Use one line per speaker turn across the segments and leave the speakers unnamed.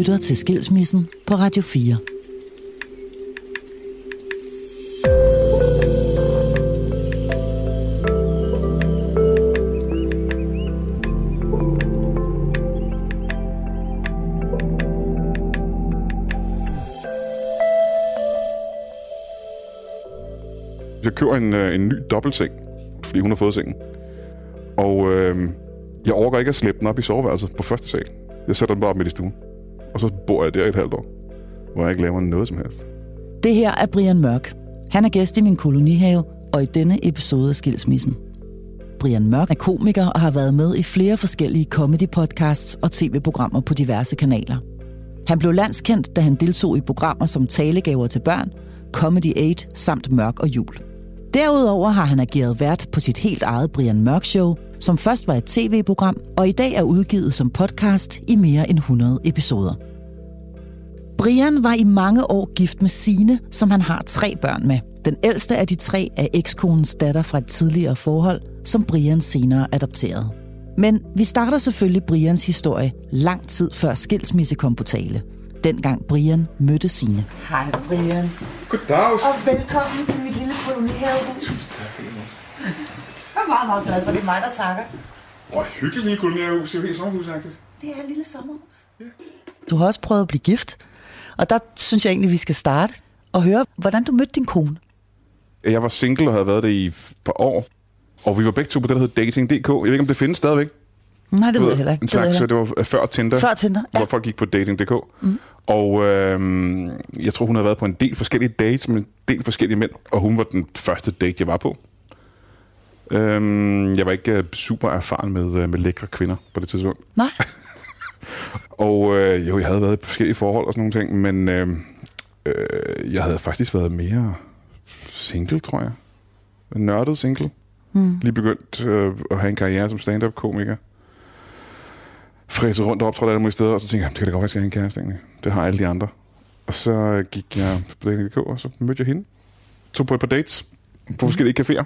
lytter til Skilsmissen på Radio 4.
Jeg køber en, øh, en ny dobbeltseng, fordi hun har fået sengen. Og øh, jeg overgår ikke at slæbe den op i soveværelset på første sal. Jeg sætter den bare op midt i stuen. Og så bor jeg der i et halvt år, hvor jeg ikke laver noget som helst.
Det her er Brian Mørk. Han er gæst i min kolonihave, og i denne episode af Skilsmissen. Brian Mørk er komiker og har været med i flere forskellige comedy-podcasts og tv-programmer på diverse kanaler. Han blev landskendt, da han deltog i programmer som Talegaver til børn, Comedy 8 samt Mørk og Jul. Derudover har han ageret vært på sit helt eget Brian Mørk Show, som først var et tv-program, og i dag er udgivet som podcast i mere end 100 episoder. Brian var i mange år gift med Sine, som han har tre børn med. Den ældste af de tre er ekskonens datter fra et tidligere forhold, som Brian senere adopterede. Men vi starter selvfølgelig Brians historie lang tid før skilsmisse kom på tale. Dengang Brian mødte Sine.
Hej Brian,
Goddag!
og velkommen til mit lille kolonihavehus. Jeg er meget, meget glad for, det er mig, der takker.
Hvor hyggeligt lille kolonihavehus. Det er helt sommerhusagtigt.
Det er et lille sommerhus.
Du har også prøvet at blive gift, og der synes jeg egentlig, vi skal starte og høre, hvordan du mødte din kone.
Jeg var single og havde været det i et par år. Og vi var begge to på det, der hedder Dating.dk. Jeg ved ikke, om det findes stadigvæk.
Nej, det ved jeg heller ikke.
En
Det
slags,
heller
det var øh, før Tinder.
Før Tinder, ja.
hvor folk gik på dating.dk. Mm. Og øhm, jeg tror, hun havde været på en del forskellige dates med en del forskellige mænd, og hun var den første date, jeg var på. Øhm, jeg var ikke øh, super erfaren med, øh, med lækre kvinder på det tidspunkt.
Nej,
Og øh, jo, jeg havde været i forskellige forhold og sådan nogle ting, men øh, øh, jeg havde faktisk været mere single, tror jeg. Nørdet single. Mm. Lige begyndt øh, at have en karriere som stand-up-komiker. Fræse rundt og optrådte alle mulige steder, og så tænkte jeg, det kan da godt være, at jeg skal have en kæreste egentlig. Det har alle de andre. Og så gik jeg på dating.dk, og så mødte jeg hende. Tog på et par dates på forskellige caféer.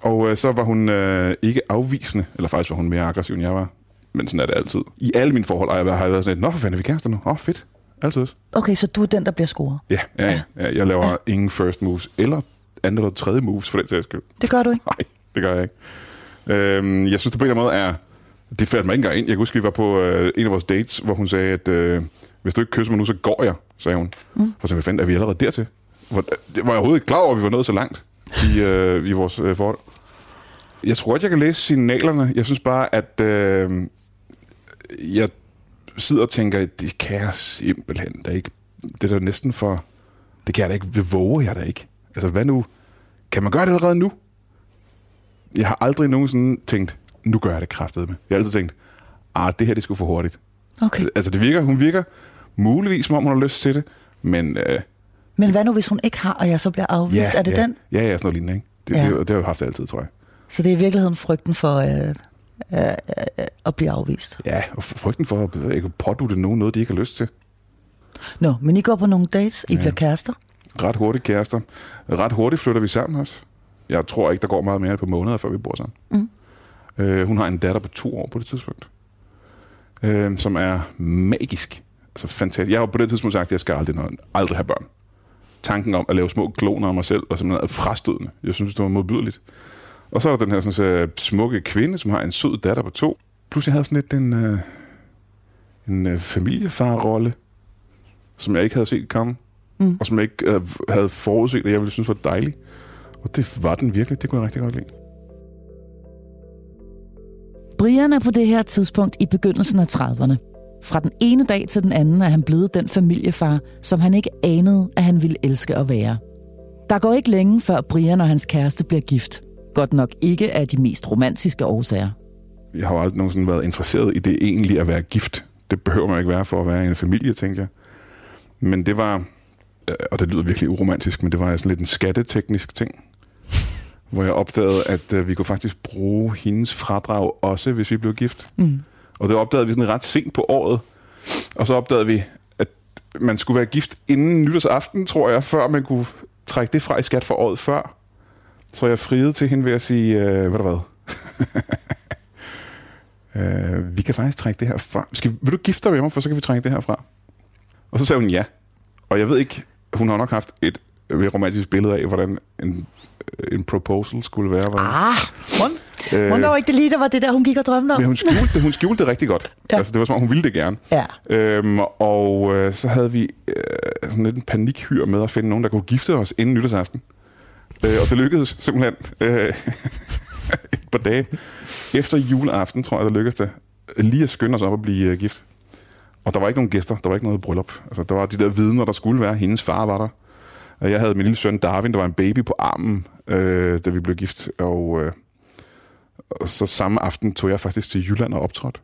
Og øh, så var hun øh, ikke afvisende, eller faktisk var hun mere aggressiv, end jeg var. Men sådan er det altid. I alle mine forhold har jeg været, sådan lidt, Nå, for fanden er vi kærester nu? Åh, oh, fedt. Altid.
okay, så du er den, der bliver scoret.
Ja, ja, ja. jeg laver ja. ingen first moves, eller anden eller tredje moves, for den sags skyld.
Det gør du ikke.
Nej, det gør jeg ikke. Øhm, jeg synes, det på en eller anden måde er... Det faldt mig ikke engang ind. Jeg kan huske, vi var på øh, en af vores dates, hvor hun sagde, at øh, hvis du ikke kysser mig nu, så går jeg, sagde hun. Mm. Og så hvad fanden, er vi allerede dertil? Hvor, det var jeg overhovedet ikke klar over, at vi var nået så langt i, øh, i vores øh, forhold. Jeg tror godt, jeg kan læse signalerne. Jeg synes bare, at øh, jeg sidder og tænker, det kan jeg simpelthen da ikke. Det er da næsten for... Det kan jeg da ikke. Det våger jeg da ikke. Altså, hvad nu? Kan man gøre det allerede nu? Jeg har aldrig nogensinde tænkt, nu gør jeg det kraftet med. Jeg har altid tænkt, ah, det her det skulle for hurtigt.
Okay.
Altså, det virker, hun virker muligvis, som om hun har lyst til det, men... Øh,
Men hvad nu, hvis hun ikke har, og jeg så bliver afvist? er det
ja,
den?
Ja, ja, sådan noget lignende, ikke? Det,
Ja.
ja. det, det, har jeg haft altid, tror jeg.
Så det er i virkeligheden frygten for øh, øh, øh, at blive afvist.
Ja, og frygten for at ikke pådutte nogen noget, de ikke har lyst til.
Nå, men I går på nogle dates, I ja. bliver kærester.
Ret hurtigt kærester. Ret hurtigt flytter vi sammen også. Jeg tror ikke, der går meget mere par måneder, før vi bor sammen.
Mm.
Øh, hun har en datter på to år på det tidspunkt, øh, som er magisk. Altså fantastisk. Jeg har på det tidspunkt sagt, at jeg skal aldrig, aldrig have børn. Tanken om at lave små kloner af mig selv var simpelthen frastødende. Jeg synes, det var modbydeligt. Og så er der den her sådan, så, smukke kvinde, som har en sød datter på to. Plus jeg havde sådan lidt en, øh, en øh, familiefarrolle, som jeg ikke havde set komme. Mm. Og som jeg ikke øh, havde forudset, at jeg ville synes var dejlig. Og det var den virkelig. Det kunne jeg rigtig godt lide.
Brian er på det her tidspunkt i begyndelsen af 30'erne. Fra den ene dag til den anden er han blevet den familiefar, som han ikke anede, at han ville elske at være. Der går ikke længe, før Brian og hans kæreste bliver gift. Godt nok ikke af de mest romantiske årsager.
Jeg har jo aldrig nogensinde været interesseret i det egentlig at være gift. Det behøver man ikke være for at være i en familie, tænker jeg. Men det var, øh, og det lyder virkelig uromantisk, men det var sådan lidt en skatteteknisk ting. Hvor jeg opdagede, at øh, vi kunne faktisk bruge hendes fradrag også, hvis vi blev gift.
Mm.
Og det opdagede vi sådan ret sent på året. Og så opdagede vi, at man skulle være gift inden nytårsaften, tror jeg, før man kunne trække det fra i skat for året før. Så jeg friede til hende ved at sige, øh, hvad der hvad? øh, vi kan faktisk trække det her fra. Skal, vil du gifte dig med mig, for så kan vi trække det her fra? Og så sagde hun ja. Og jeg ved ikke, hun har nok haft et mere romantisk billede af, hvordan en, en proposal skulle være. Hvordan,
Ah, hun, øh, hun var ikke det lige, der var det der, hun gik og drømte om.
men hun skjulte, det, hun skjulte det rigtig godt.
Ja.
Altså, det var som om, hun ville det gerne.
Ja.
Øhm, og øh, så havde vi øh, sådan lidt en panikhyr med at finde nogen, der kunne gifte os inden nytårsaften. Øh, og det lykkedes simpelthen øh, et par dage efter juleaften, tror jeg, det lykkedes det, øh, lige at skynde os op og blive øh, gift. Og der var ikke nogen gæster, der var ikke noget bryllup. Altså, der var de der vidner, der skulle være. Hendes far var der. Jeg havde min lille søn Darwin, der var en baby på armen, øh, da vi blev gift. Og, øh, og så samme aften tog jeg faktisk til Jylland og optrådte.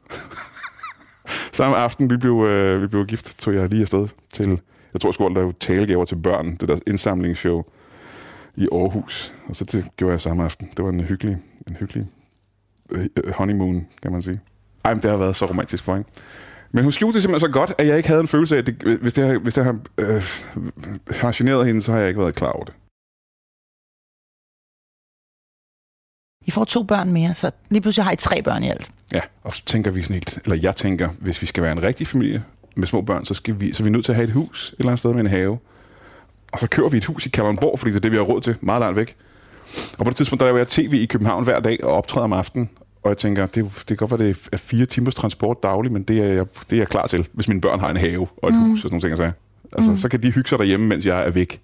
samme aften, vi blev, øh, vi blev gift, tog jeg lige afsted til, jeg tror, jeg skulle lave talegaver til børn, det der indsamlingsshow i Aarhus. Og så det gjorde jeg samme aften. Det var en hyggelig, en hyggelig øh, honeymoon, kan man sige. Ej, men det har været så romantisk for hende. Men hun skjulte det simpelthen så godt, at jeg ikke havde en følelse af, at det, hvis det har, hvis det har, øh, har generet hende, så har jeg ikke været klar over det.
I får to børn mere, så lige pludselig har I tre børn i alt.
Ja, og så tænker vi sådan helt, eller jeg tænker, hvis vi skal være en rigtig familie med små børn, så, skal vi, så er vi nødt til at have et hus et eller andet sted med en have. Og så kører vi et hus i Kalundborg, fordi det er det, vi har råd til, meget langt væk. Og på det tidspunkt, der laver jeg tv i København hver dag og optræder om aftenen. Og jeg tænker, det, det kan godt være, det er fire timers transport dagligt, men det er, jeg, det er jeg klar til, hvis mine børn har en have og et mm. hus og sådan nogle ting. Så, altså, mm. så kan de hygge sig derhjemme, mens jeg er væk.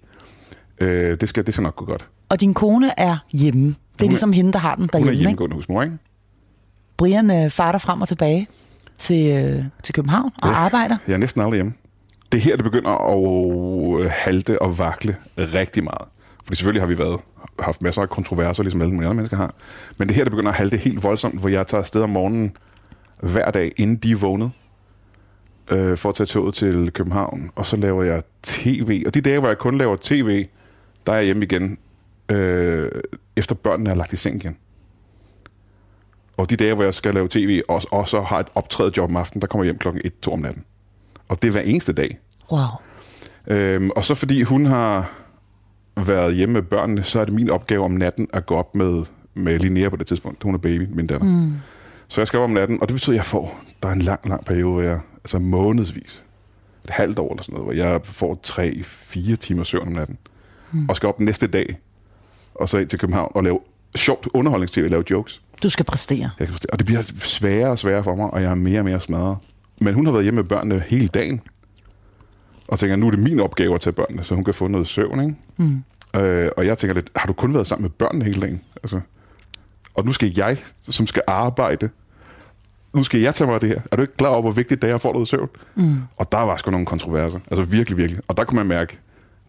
Øh, det, skal, det skal nok gå godt.
Og din kone er hjemme. Det er
er-
ligesom hende, der har den
Hun er
derhjemme.
Hjemmegående husmor, ikke?
Brian øh, farter frem og tilbage til, øh, til København og
Ja.
arbejder.
Jeg er næsten aldrig hjemme. Det er her, det begynder at halte og vakle rigtig meget. Fordi selvfølgelig har vi været, haft masser af kontroverser, ligesom alle mulige andre mennesker har. Men det her, det begynder at halte helt voldsomt, hvor jeg tager afsted om morgenen hver dag, inden de er vågnet, øh, for at tage toget til København. Og så laver jeg tv. Og de dage, hvor jeg kun laver tv, der er jeg hjemme igen, øh, efter børnene er lagt i seng igen. Og de dage, hvor jeg skal lave tv, og, og så har et optrædet job om aftenen, der kommer jeg hjem klokken 1-2 om natten. Og det er hver eneste dag.
Wow.
Øhm, og så fordi hun har været hjemme med børnene, så er det min opgave om natten at gå op med, med Linnea på det tidspunkt. Hun er baby, min datter. Mm. Så jeg skal op om natten, og det betyder, at jeg får, der er en lang, lang periode, hvor jeg, altså månedsvis, et halvt år eller sådan noget, hvor jeg får tre, fire timer søvn om natten. Mm. Og skal op næste dag, og så ind til København og lave sjovt underholdningstv, lave jokes.
Du skal præstere.
Jeg kan forstå. Og det bliver sværere og sværere for mig, og jeg er mere og mere smadret. Men hun har været hjemme med børnene hele dagen. Og tænker, nu er det min opgave at tage børnene, så hun kan få noget søvn. Ikke? Mm. Øh, og jeg tænker lidt, har du kun været sammen med børnene hele dagen? Altså, og nu skal jeg, som skal arbejde, nu skal jeg tage mig af det her. Er du ikke klar over, hvor vigtigt det er at få noget søvn? Mm. Og der var sgu nogle kontroverser. Altså virkelig, virkelig. Og der kunne man mærke,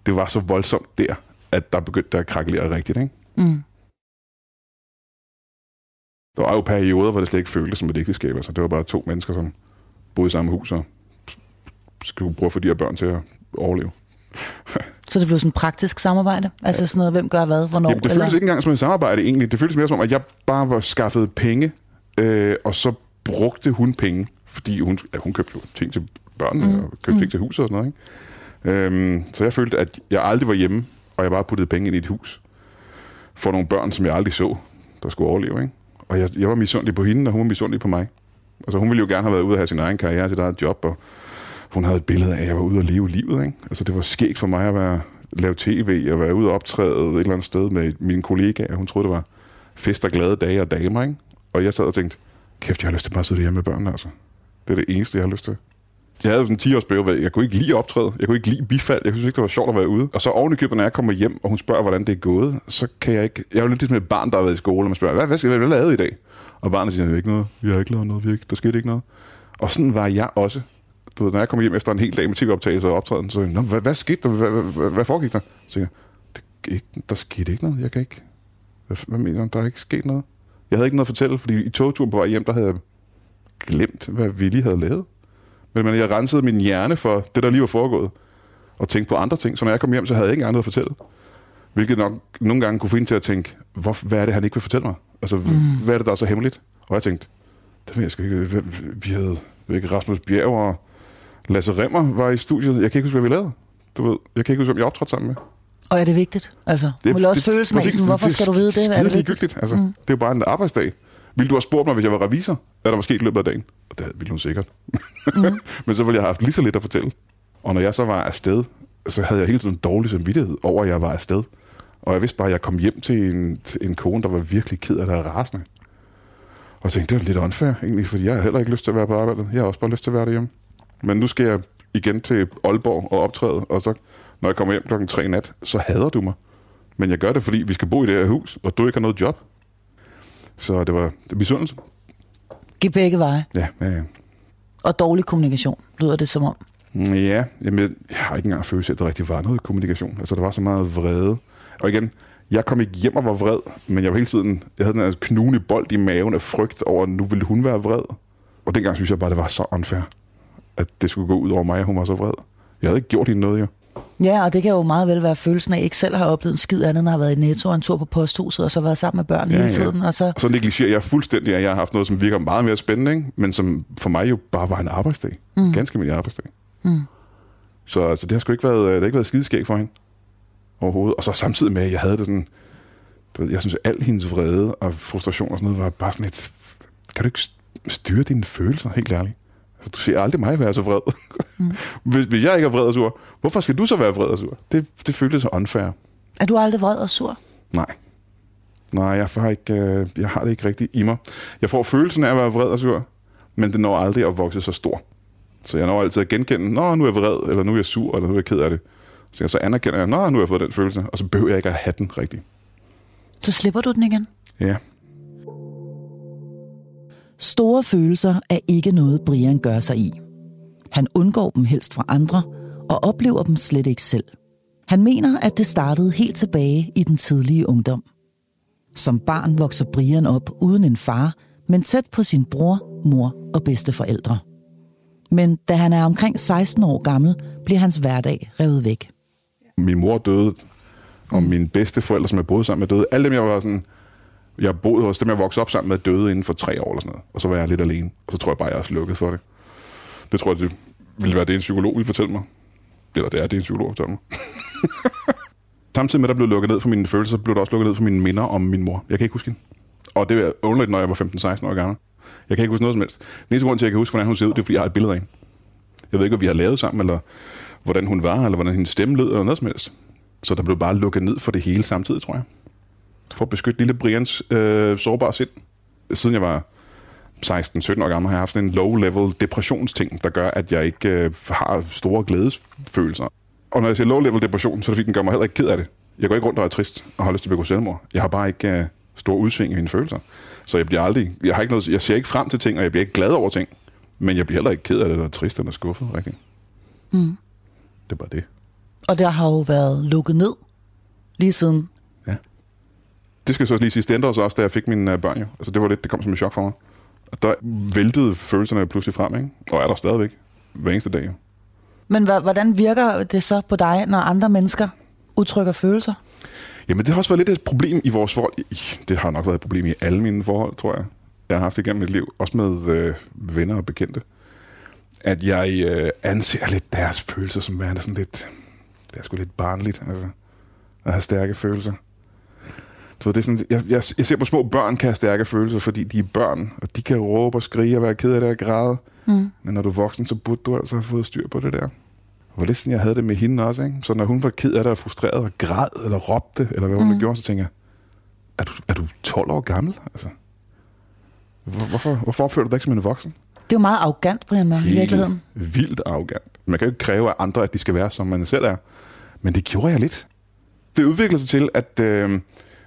det var så voldsomt der, at der begyndte at krakelere rigtigt. Ikke?
Mm.
Der var jo perioder, hvor det slet ikke føltes som et ægteskab. Altså, det var bare to mennesker, som boede i samme hus og skulle at få de her børn til at overleve.
Så det blev sådan et praktisk samarbejde? Altså sådan noget, hvem gør hvad, hvornår?
Jamen, det føltes ikke engang som et samarbejde egentlig. Det føltes mere som, at jeg bare var skaffet penge, øh, og så brugte hun penge, fordi hun, ja, hun købte jo ting til børnene, mm. og købte mm. ting til huset og sådan noget. Ikke? Øhm, så jeg følte, at jeg aldrig var hjemme, og jeg bare puttede penge ind i et hus for nogle børn, som jeg aldrig så, der skulle overleve. Ikke? Og jeg, jeg var misundelig på hende, og hun var misundelig på mig. Altså, hun ville jo gerne have været ude og have sin egen karriere, sit eget job, og hun havde et billede af, at jeg var ude og leve livet. Ikke? Altså, det var skægt for mig at være, lave tv, og være ude og optræde et eller andet sted med mine kollegaer. Hun troede, det var fest og glade dage og damer. Ikke? Og jeg sad og tænkte, kæft, jeg har lyst til bare at sidde hjemme med børnene. Altså. Det er det eneste, jeg har lyst til. Jeg havde jo sådan en 10 års periode, jeg kunne ikke lide optræde. Jeg kunne ikke lide bifald. Jeg synes ikke, det var sjovt at være ude. Og så oven i købet, når jeg kommer hjem, og hun spørger, hvordan det er gået, så kan jeg ikke... Jeg er jo lidt ligesom et barn, der har været i skole, og man spørger, hvad, hvad skal hvad lavede I i dag? Og barnet siger, ikke noget. Vi har ikke lavet noget. Vi ikke, der skete ikke noget. Og sådan var jeg også. Du ved, når jeg kom hjem efter en hel dag med tv-optagelser og optræden, så Nå, hvad, hvad skete der? Hvad, hvad, hvad, hvad foregik der? Så siger jeg, det, ikke, der skete ikke noget. Jeg kan ikke... Hvad, hvad mener du? Der er ikke sket noget. Jeg havde ikke noget at fortælle, fordi i togturen på vej hjem, der havde jeg glemt, hvad vi lige havde lavet. Men, men jeg rensede min hjerne for det, der lige var foregået, og tænkte på andre ting. Så når jeg kom hjem, så havde jeg ikke andet at fortælle. Hvilket nok nogle gange kunne få til at tænke, hvor, hvad er det, han ikke vil fortælle mig? Altså, mm. hvad er det, der er så hemmeligt? Og jeg tænkte, det ved jeg sgu ikke. Vi havde ikke, Rasmus Bjerg og Lasse Remmer var i studiet. Jeg kan ikke huske, hvad vi lavede. Du ved, jeg kan ikke huske, hvem jeg optrådte sammen med.
Og er det vigtigt? Altså, det, må også med,
præcis,
sådan, hvorfor
det,
skal du vide det?
Det
Er det vigtigt?
Altså, mm. Det er jo bare en arbejdsdag. Ville du have spurgt mig, hvis jeg var revisor? Er der måske i løbet af dagen? Og det ville hun sikkert. Mm. Men så ville jeg have haft lige så lidt at fortælle. Og når jeg så var afsted, så havde jeg hele tiden dårlig samvittighed over, at jeg var afsted. Og jeg vidste bare, at jeg kom hjem til en, til en kone, der var virkelig ked af det og rasende. Og jeg tænkte, det er lidt unfair egentlig, fordi jeg har heller ikke lyst til at være på arbejdet. Jeg har også bare lyst til at være derhjemme. Men nu skal jeg igen til Aalborg og optræde, og så når jeg kommer hjem klokken 3 i nat, så hader du mig. Men jeg gør det, fordi vi skal bo i det her hus, og du ikke har noget job. Så det var det var misundelse.
Giv begge veje.
Ja, ja, ja.
Og dårlig kommunikation, lyder det som om.
Ja, jamen, jeg, jeg har ikke engang følelse af, at der rigtig var noget kommunikation. Altså, der var så meget vrede. Og igen, jeg kom ikke hjem og var vred, men jeg var hele tiden, jeg havde den her knugende bold i maven af frygt over, at nu ville hun være vred. Og dengang synes jeg bare, det var så unfair, at det skulle gå ud over mig, at hun var så vred. Jeg havde ikke gjort hende noget, jo.
Ja, og det kan jo meget vel være følelsen af, at jeg ikke selv har oplevet en skid andet, når jeg har været i Netto og en tur på posthuset, og så været sammen med børn ja, hele tiden. Og så,
Og så negligerer jeg fuldstændig, at jeg har haft noget, som virker meget mere spændende, ikke? men som for mig jo bare var en arbejdsdag. Mm. Ganske almindelig arbejdsdag. Mm. Så altså, det har sgu ikke været, det har ikke været skideskæg for hende overhovedet. Og så samtidig med, at jeg havde det sådan, du ved, jeg synes, at al hendes vrede og frustration og sådan noget var bare sådan et, kan du ikke styre dine følelser, helt ærligt? Altså, du ser aldrig mig være så vred. Mm. hvis, hvis jeg ikke er vred og sur, hvorfor skal du så være vred og sur? Det, det føltes så unfair.
er du aldrig vred og sur?
Nej. Nej, jeg har, ikke, øh, jeg har det ikke rigtigt i mig. Jeg får følelsen af at være vred og sur, men det når aldrig at vokse så stor. Så jeg når altid at genkende, nå, nu er jeg vred, eller nu er jeg sur, eller nu er jeg ked af det. Så jeg så anerkender jeg, nå, nu har jeg fået den følelse, og så behøver jeg ikke at have den rigtigt.
Så slipper du den igen.
Ja.
Store følelser er ikke noget, Brian gør sig i. Han undgår dem helst fra andre, og oplever dem slet ikke selv. Han mener, at det startede helt tilbage i den tidlige ungdom. Som barn vokser Brian op uden en far, men tæt på sin bror, mor og bedsteforældre. Men da han er omkring 16 år gammel, bliver hans hverdag revet væk.
Min mor døde, og mine bedste forældre, som jeg boede sammen med, døde. Alle dem, jeg var sådan... Jeg boede hos dem, jeg voksede op sammen med, døde inden for tre år eller sådan noget. Og så var jeg lidt alene. Og så tror jeg bare, jeg er slukket for det. Det tror jeg, det ville være det, en psykolog ville fortælle mig. Eller det er det, en psykolog fortæller mig. Samtidig med, at der blev lukket ned for mine følelser, blev der også lukket ned for mine minder om min mor. Jeg kan ikke huske hende. Og det er underligt, når jeg var 15-16 år gammel. Jeg kan ikke huske noget som helst. Den eneste grund til, at jeg kan huske, hvordan hun ser ud, det er, fordi jeg har et billede af hende. Jeg ved ikke, hvad vi har lavet sammen, eller hvordan hun var, eller hvordan hendes stemme lød, eller noget som helst. Så der blev bare lukket ned for det hele samtidig, tror jeg. For at beskytte lille Brians øh, sårbare sind. Siden jeg var 16-17 år gammel, har jeg haft sådan en low-level depressionsting, der gør, at jeg ikke øh, har store glædesfølelser. Og når jeg siger low-level depression, så er det fordi, den gør mig heller ikke ked af det. Jeg går ikke rundt og er trist og har lyst til at begå selvmord. Jeg har bare ikke øh, store udsving i mine følelser. Så jeg bliver aldrig, jeg, har ikke noget, jeg ser ikke frem til ting, og jeg bliver ikke glad over ting. Men jeg bliver heller ikke ked af det, eller trist eller skuffet, rigtig.
Mm.
Det bare det.
Og der har jo været lukket ned lige siden.
Ja. Det skal så lige sige, det ændrede sig også, da jeg fik mine øh, børn jo. Altså det var lidt, det kom som et chok for mig. Og der væltede følelserne pludselig frem, ikke? Og er der stadigvæk hver eneste dag. Jo.
Men hvordan virker det så på dig, når andre mennesker udtrykker følelser?
Jamen det har også været lidt et problem i vores forhold. Det har nok været et problem i alle mine forhold, tror jeg. Jeg har haft det igennem mit liv. Også med øh, venner og bekendte. At jeg øh, anser lidt deres følelser som værende sådan lidt... Det er sgu lidt barnligt, altså. At have stærke følelser. Så det er sådan, jeg, jeg, jeg ser på små børn kan have stærke følelser, fordi de er børn, og de kan råbe og skrige og være ked af det og græde.
Mm.
Men når du er voksen, så burde du altså have fået styr på det der. Og var lidt sådan, jeg havde det med hende også, ikke? Så når hun var ked af det og frustreret og græd eller råbte, eller hvad hun mm. gjorde, så tænker jeg, er du, er du 12 år gammel? Altså, hvor, hvorfor, hvorfor opfører du dig ikke som en voksen?
Det er jo meget arrogant, Brian Mørk, i virkeligheden.
vildt arrogant. Man kan jo ikke kræve af andre, at de skal være, som man selv er. Men det gjorde jeg lidt. Det udviklede sig til, at, øh,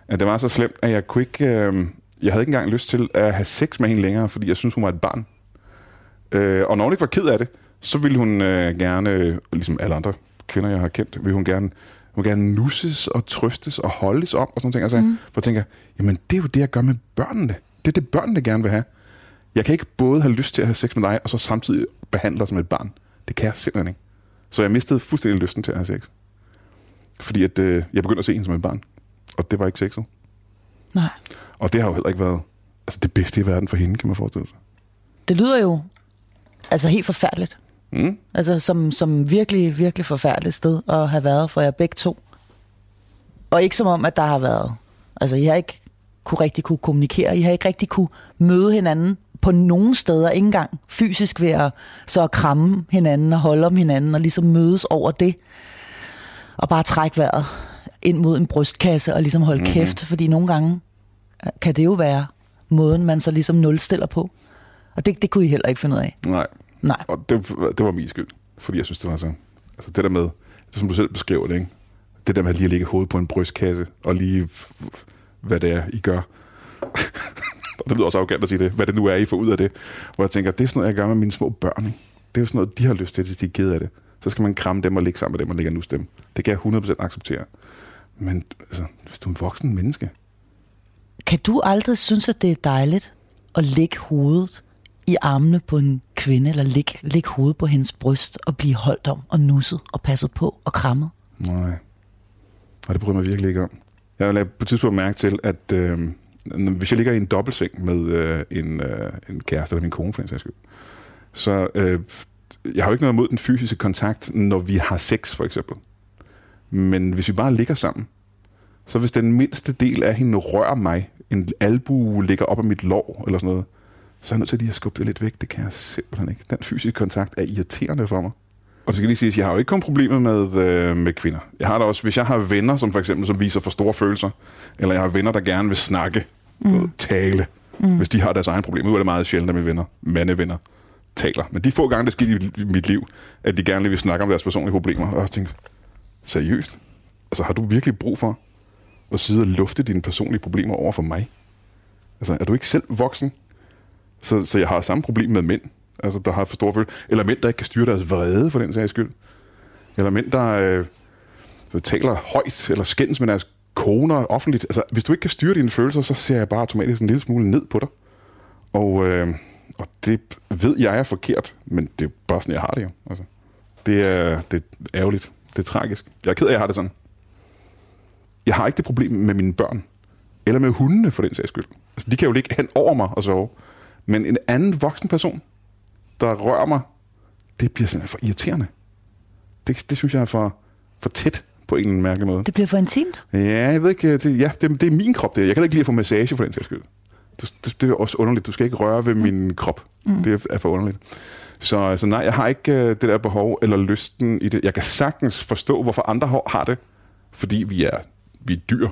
at det var så slemt, at jeg kunne ikke... Øh, jeg havde ikke engang lyst til at have sex med hende længere, fordi jeg synes hun var et barn. Øh, og når hun ikke var ked af det, så ville hun øh, gerne, øh, ligesom alle andre kvinder, jeg har kendt, ville hun gerne, hun gerne nusses og trøstes og holdes om og sådan noget. Altså, mm. For jeg tænker, jamen det er jo det, jeg gør med børnene. Det er det, børnene gerne vil have. Jeg kan ikke både have lyst til at have sex med dig, og så samtidig behandle dig som et barn. Det kan jeg simpelthen ikke. Så jeg mistede fuldstændig lysten til at have sex. Fordi at, øh, jeg begyndte at se hende som et barn. Og det var ikke sexet.
Nej.
Og det har jo heller ikke været altså, det bedste i verden for hende, kan man forestille sig.
Det lyder jo altså helt forfærdeligt.
Mm?
Altså som, som virkelig, virkelig forfærdeligt sted at have været for jer begge to. Og ikke som om, at der har været... Altså, I har ikke kunne rigtig kunne kommunikere. I har ikke rigtig kunne møde hinanden på nogen steder, ikke engang fysisk ved at så at kramme hinanden og holde om hinanden og ligesom mødes over det. Og bare trække vejret ind mod en brystkasse og ligesom holde mm-hmm. kæft, fordi nogle gange øh, kan det jo være måden, man så ligesom nulstiller på. Og det, det kunne I heller ikke finde ud af.
Nej.
Nej.
Og det, det var min skyld, fordi jeg synes, det var så... Altså det der med, det som du selv beskriver det, ikke? Det der med lige at lægge hovedet på en brystkasse, og lige, hvad det er, I gør. Det lyder også arrogant at sige det, hvad det nu er, I får ud af det. Hvor jeg tænker, det er sådan noget, jeg gør med mine små børn. Ikke? Det er jo sådan noget, de har lyst til, hvis de er kede af det. Så skal man kramme dem og ligge sammen med dem og ligge nus dem. Det kan jeg 100% acceptere. Men altså, hvis du er en voksen menneske,
Kan du aldrig synes, at det er dejligt at lægge hovedet i armene på en kvinde, eller lægge, lægge hovedet på hendes bryst og blive holdt om og nusset og passet på og krammet?
Nej. Og det bryder mig virkelig ikke om. Jeg lagde på et tidspunkt mærke til, at øh, hvis jeg ligger i en dobbeltseng med øh, en, øh, en kæreste, eller min kone for den sags skyld, så øh, jeg har jo ikke noget imod den fysiske kontakt, når vi har sex, for eksempel. Men hvis vi bare ligger sammen, så hvis den mindste del af hende rører mig, en albu ligger op af mit lår, eller sådan noget, så er jeg nødt til lige at skubbe det lidt væk. Det kan jeg simpelthen ikke. Den fysiske kontakt er irriterende for mig. Og så kan jeg lige sige, at jeg har jo ikke kun problemer med, øh, med kvinder. Jeg har da også, hvis jeg har venner, som for eksempel, som viser for store følelser, eller jeg har venner, der gerne vil snakke, mm. tale, mm. hvis de har deres egen problemer. Nu er det meget sjældent, at mine venner, mandevenner, taler. Men de få gange, det skete i mit liv, at de gerne lige vil snakke om deres personlige problemer, og jeg tænker, seriøst? Altså, har du virkelig brug for at sidde og lufte dine personlige problemer over for mig? Altså, er du ikke selv voksen? Så, så jeg har samme problem med mænd, altså, der har for store følelser. Eller mænd, der ikke kan styre deres vrede, for den sags skyld. Eller mænd, der øh, taler højt, eller skændes med deres koner offentligt. Altså, hvis du ikke kan styre dine følelser, så ser jeg bare automatisk en lille smule ned på dig. Og, øh, og det ved jeg er forkert, men det er bare sådan, jeg har det jo. Altså, det, er, det er ærgerligt. Det er tragisk. Jeg er ked af, at jeg har det sådan. Jeg har ikke det problem med mine børn. Eller med hundene, for den sags skyld. Altså, de kan jo ligge hen over mig og sove. Men en anden voksen person, der rører mig, det bliver simpelthen for irriterende. Det, det synes jeg er for, for tæt på en eller anden mærkelig måde.
Det bliver for intimt.
Ja, jeg ved ikke. Det, ja, det, det er min krop, det. Jeg kan da ikke lide at få massage for den sags skyld. Det, det, det er også underligt. Du skal ikke røre ved min krop. Mm. Det er for underligt. Så, så nej, jeg har ikke øh, det der behov eller lysten i det. Jeg kan sagtens forstå, hvorfor andre har- det. Fordi vi er, vi er dyr,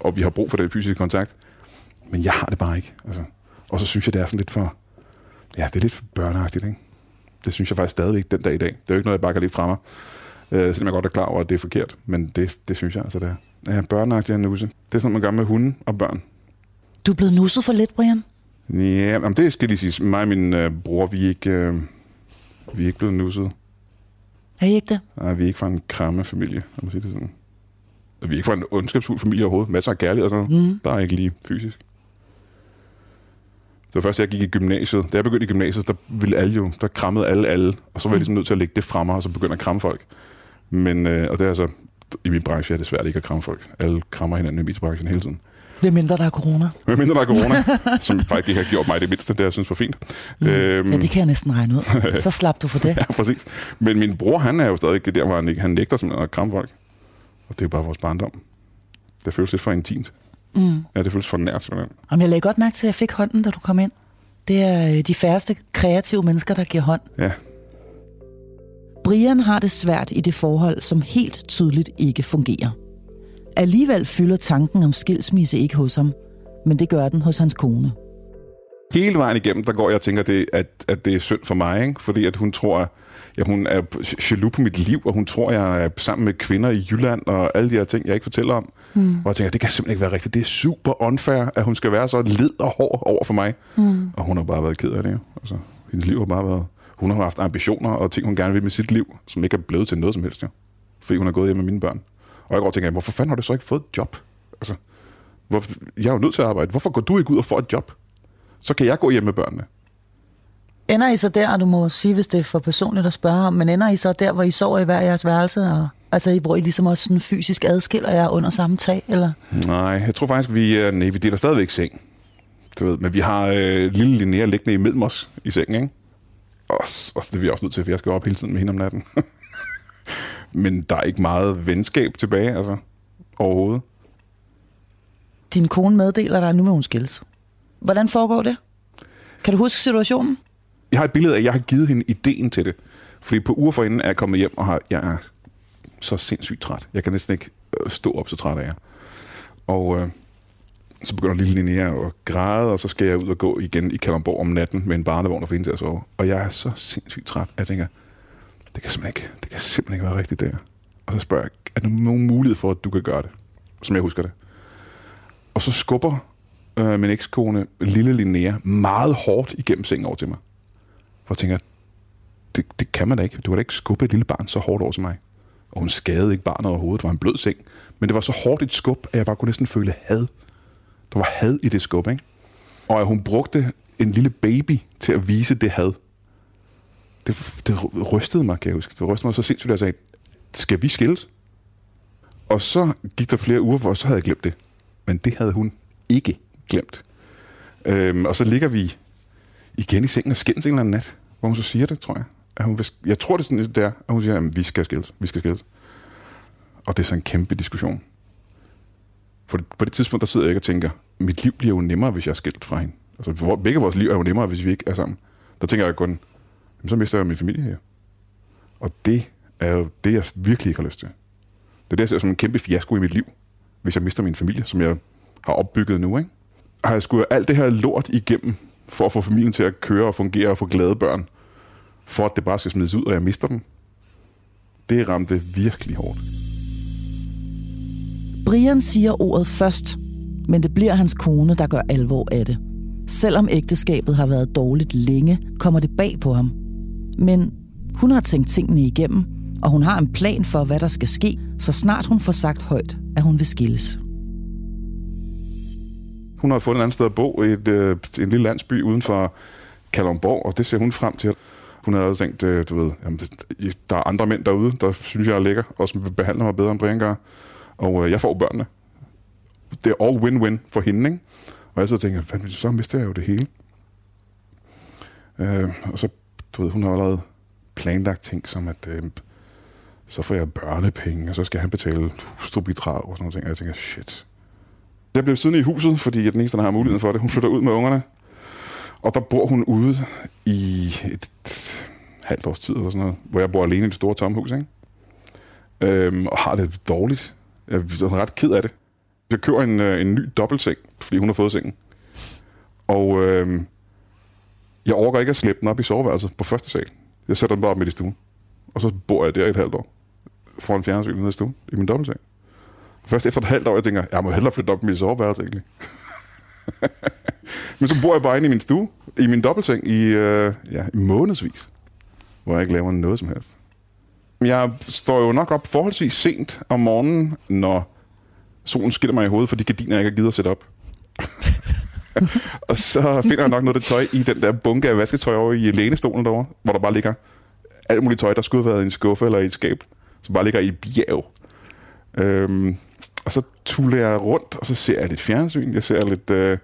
og vi har brug for den fysiske kontakt. Men jeg har det bare ikke. Altså. Og så synes jeg, det er sådan lidt for... Ja, det er lidt for børneagtigt, ikke? Det synes jeg faktisk stadigvæk den dag i dag. Det er jo ikke noget, jeg bare kan lide fra mig. Øh, selvom jeg godt er klar over, at det er forkert. Men det, det synes jeg altså, det er. Ja, børneagtigt er en nusse. Det er sådan, man gør med hunde og børn.
Du er blevet nusset for lidt, Brian.
Ja, men det skal lige sige. Mig og min øh, bror, vi er ikke, øh, vi er ikke blevet nusset.
Er I ikke det?
Nej, vi er ikke fra en kramme familie, lad mig sige det sådan. Vi er ikke fra en ondskabsfuld familie overhovedet. Masser af kærlighed og sådan noget. Mm. Bare ikke lige fysisk. Det var først, da jeg gik i gymnasiet. Da jeg begyndte i gymnasiet, der ville alle jo, der krammede alle alle. Og så var jeg ligesom nødt til at lægge det fra mig, og så begynde at kramme folk. Men, øh, og det er altså, i min branche er det svært ikke at kramme folk. Alle krammer hinanden i mediebranchen hele tiden.
Det er mindre, der er corona.
Men mindre der er corona, som faktisk ikke har gjort mig det mindste, det jeg synes var fint. Mm. Øhm,
Ja, det kan jeg næsten regne ud. Så slap du for det.
Ja, præcis. Men min bror, han er jo stadig det der, hvor han, ikke- han nægter simpelthen at kramme folk. Og det er jo bare vores barndom. Det føles lidt for intimt. Mm. Ja, det føles for nært, simpelthen.
Om jeg lagde godt mærke til, at jeg fik hånden, da du kom ind. Det er øh, de færreste kreative mennesker, der giver hånd.
Ja,
Brian har det svært i det forhold, som helt tydeligt ikke fungerer. Alligevel fylder tanken om skilsmisse ikke hos ham, men det gør den hos hans kone.
hele vejen igennem, der går jeg og tænker, det, at, at det er synd for mig, ikke? fordi at hun tror, ja, hun er jaloux på mit liv, og hun tror, jeg er sammen med kvinder i Jylland, og alle de her ting, jeg ikke fortæller om. Mm. Og jeg tænker, det kan simpelthen ikke være rigtigt. Det er super unfair, at hun skal være så led og hård over for mig. Mm. Og hun har bare været ked af det. Altså, hendes liv har bare været... Hun har haft ambitioner og ting, hun gerne vil med sit liv, som ikke er blevet til noget som helst. Jo. Fordi hun er gået hjem med mine børn. Og jeg går og tænker, hvorfor fanden har du så ikke fået et job? Altså, hvorfor, jeg er jo nødt til at arbejde. Hvorfor går du ikke ud og får et job? Så kan jeg gå hjem med børnene.
Ender I så der, og du må sige, hvis det er for personligt at spørge om, men ender I så der, hvor I sover i hver jeres værelse, og, altså hvor I ligesom også sådan fysisk adskiller jer under samme tag, eller?
Nej, jeg tror faktisk, vi, er, nej, vi deler stadigvæk seng. Du ved, men vi har øh, lille Linnea liggende imellem os i sengen, ikke? Og, s- og det er vi også nødt til, for jeg skal op hele tiden med hende om natten. men der er ikke meget venskab tilbage, altså, overhovedet.
din kone meddeler dig, nu vil hun skilles. Hvordan foregår det? Kan du huske situationen?
Jeg har et billede af, at jeg har givet hende ideen til det. Fordi på uger forinden er jeg kommet hjem, og har, jeg er så sindssygt træt. Jeg kan næsten ikke øh, stå op, så træt af jeg. Og øh, så begynder lille Linnea at græde, og så skal jeg ud og gå igen i Kalamborg om natten med en barnevogn og finde til at sove. Og jeg er så sindssygt træt, at jeg tænker, det kan simpelthen ikke, det kan simpelthen ikke være rigtigt der. Og så spørger jeg, er der nogen mulighed for, at du kan gøre det? Som jeg husker det. Og så skubber øh, min ekskone, lille Linnea, meget hårdt igennem sengen over til mig. Hvor jeg tænker, det, det kan man da ikke. Du kan da ikke skubbe et lille barn så hårdt over til mig. Og hun skadede ikke barnet overhovedet. Det var en blød seng. Men det var så hårdt et skub, at jeg bare kunne næsten føle had. Der var had i det skub, ikke? Og at hun brugte en lille baby til at vise det had. Det, det rystede mig, kan jeg huske. Det rystede mig så sindssygt, at jeg sagde, skal vi skilles? Og så gik der flere uger, hvor så havde jeg glemt det. Men det havde hun ikke glemt. Øhm, og så ligger vi igen i sengen og skændes en eller anden nat, hvor hun så siger det, tror jeg. At hun vil, jeg tror, det er sådan lidt der, at hun siger, at vi skal skilles, vi skal skilles. Og det er så en kæmpe diskussion. For på det tidspunkt, der sidder jeg ikke og tænker, mit liv bliver jo nemmere, hvis jeg er skilt fra hende. Altså, hvor- begge vores liv er jo nemmere, hvis vi ikke er sammen. Der tænker jeg kun, jamen, så mister jeg min familie her. Og det er jo det, jeg virkelig ikke har lyst til. Det er det, jeg ser som en kæmpe fiasko i mit liv, hvis jeg mister min familie, som jeg har opbygget nu. Ikke? Har jeg skulle alt det her lort igennem, for at få familien til at køre og fungere og få glade børn, for at det bare skal smides ud, og jeg mister dem. Det ramte virkelig hårdt.
Brian siger ordet først, men det bliver hans kone, der gør alvor af det. Selvom ægteskabet har været dårligt længe, kommer det bag på ham. Men hun har tænkt tingene igennem, og hun har en plan for, hvad der skal ske, så snart hun får sagt højt, at hun vil skilles.
Hun har fundet et andet sted at bo i et, øh, en lille landsby uden for Kalundborg, og det ser hun frem til. Hun havde også tænkt, øh, du ved, jamen, der er andre mænd derude, der synes, jeg er lækker, og som vil behandle mig bedre end Brian gør. Og øh, jeg får børnene. Det er all win-win for hende, ikke? Og jeg så tænker, Hvad, så mister jeg jo det hele. Øh, og så, du ved, hun har allerede planlagt ting som, at øh, så får jeg børnepenge, og så skal han betale hustrubidrag og sådan noget ting. Og jeg tænker, shit. Jeg blev siddende i huset, fordi jeg er den eneste, der har muligheden for det. Hun flytter ud med ungerne. Og der bor hun ude i et, et halvt års tid, eller sådan noget, hvor jeg bor alene i det store tomme hus, ikke? Øhm, og har det dårligt. Jeg er ret ked af det. Jeg køber en, øh, en ny dobbeltseng, fordi hun har fået sengen. Og øh, jeg overgår ikke at slæbe den op i soveværelset på første sal. Jeg sætter den bare op midt i stuen. Og så bor jeg der i et halvt år. Foran fjernsyn nede i stuen, i min dobbeltseng. Først efter et halvt år, jeg tænker, jeg må hellere flytte op i mit soveværelse egentlig. Men så bor jeg bare inde i min stue, i min dobbeltseng, i, øh, ja, i månedsvis, hvor jeg ikke laver noget som helst. Jeg står jo nok op forholdsvis sent om morgenen, når solen skiller mig i hovedet, for de gardiner, jeg ikke har givet at sætte op. og så finder jeg nok noget af det tøj i den der bunke af vasketøj over i lænestolen derovre, hvor der bare ligger alt muligt tøj, der skulle have været i en skuffe eller i et skab, som bare ligger i bjerg. Øhm, og så tuller jeg rundt, og så ser jeg lidt fjernsyn. Jeg ser lidt... Øh,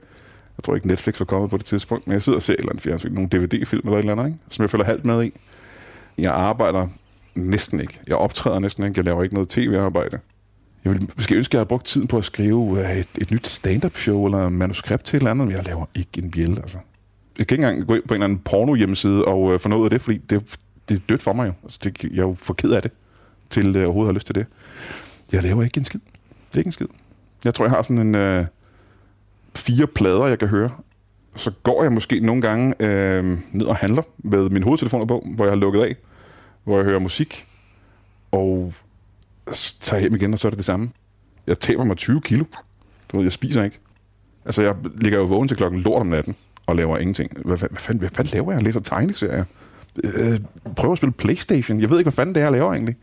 jeg tror ikke, Netflix var kommet på det tidspunkt, men jeg sidder og ser et eller andet fjernsyn. Nogle DVD-film eller et eller andet, ikke? som jeg følger halvt med i. Jeg arbejder næsten ikke. Jeg optræder næsten ikke. Jeg laver ikke noget tv-arbejde. Jeg ville måske ønske, at jeg havde brugt tiden på at skrive øh, et, et nyt stand-up show eller manuskript til et eller andet, men jeg laver ikke en bjæl, altså. Jeg kan ikke engang gå ind på en eller anden porno-hjemmeside og øh, få noget af det, fordi det, det er dødt for mig jo. Altså, det, jeg er jo for ked af det, til øh, overhovedet har lyst til det. Jeg laver ikke en skid. Det er ikke en skid. Jeg tror, jeg har sådan en øh, fire plader, jeg kan høre. Så går jeg måske nogle gange øh, ned og handler med min hovedtelefon på, hvor jeg har lukket af, hvor jeg hører musik, og tager hjem igen, og så er det det samme. Jeg taber mig 20 kilo. Du ved, jeg spiser ikke. Altså, jeg ligger jo vågen til klokken lort om natten og laver ingenting. Hvad, hvad, hvad, fanden, hvad fanden laver jeg? Jeg læser tegneserier. Øh, prøver at spille Playstation. Jeg ved ikke, hvad fanden det er, jeg laver egentlig.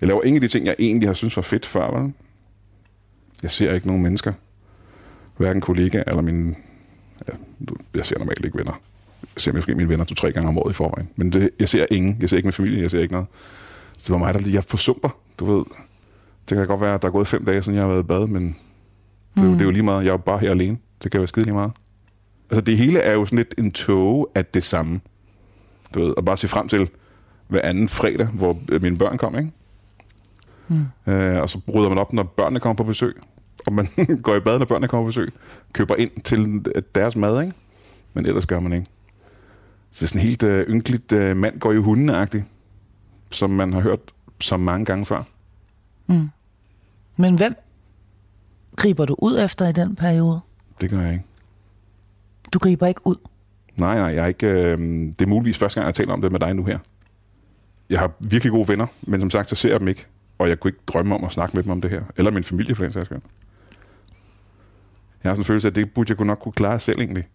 Jeg laver ingen af de ting, jeg egentlig har synes var fedt før. Vel? Jeg ser ikke nogen mennesker. Hverken kollega eller mine... Ja, jeg ser normalt ikke venner. Jeg ser måske mine venner to-tre gange om året i forvejen. Men det, jeg ser ingen. Jeg ser ikke min familie. Jeg ser ikke noget. Så det var mig, der lige... Jeg forsumper, du ved. Det kan godt være, at der er gået fem dage, siden jeg har været i bad, men det, er jo, det er jo lige meget. Jeg er jo bare her alene. Det kan være skide lige meget. Altså, det hele er jo sådan lidt en tåge af det samme. Du ved, og bare se frem til hver anden fredag, hvor øh, mine børn kom, ikke? Mm. Øh, og så bryder man op, når børnene kommer på besøg. og man går i bad, når børnene kommer på besøg, køber ind til deres mad, ikke? Men ellers gør man ikke. Så det er sådan helt øh, ynkeligt øh, mand går i hundene som man har hørt så mange gange før.
Mm. Men hvem griber du ud efter i den periode?
Det gør jeg ikke.
Du griber ikke ud?
Nej, nej, jeg er ikke... Øh, det er muligvis første gang, jeg taler om det med dig nu her. Jeg har virkelig gode venner, men som sagt, så ser jeg dem ikke. Og jeg kunne ikke drømme om at snakke med dem om det her. Eller min familie, for den sags skyld. Jeg har sådan en følelse af, at det burde jeg nok kunne klare selv egentlig.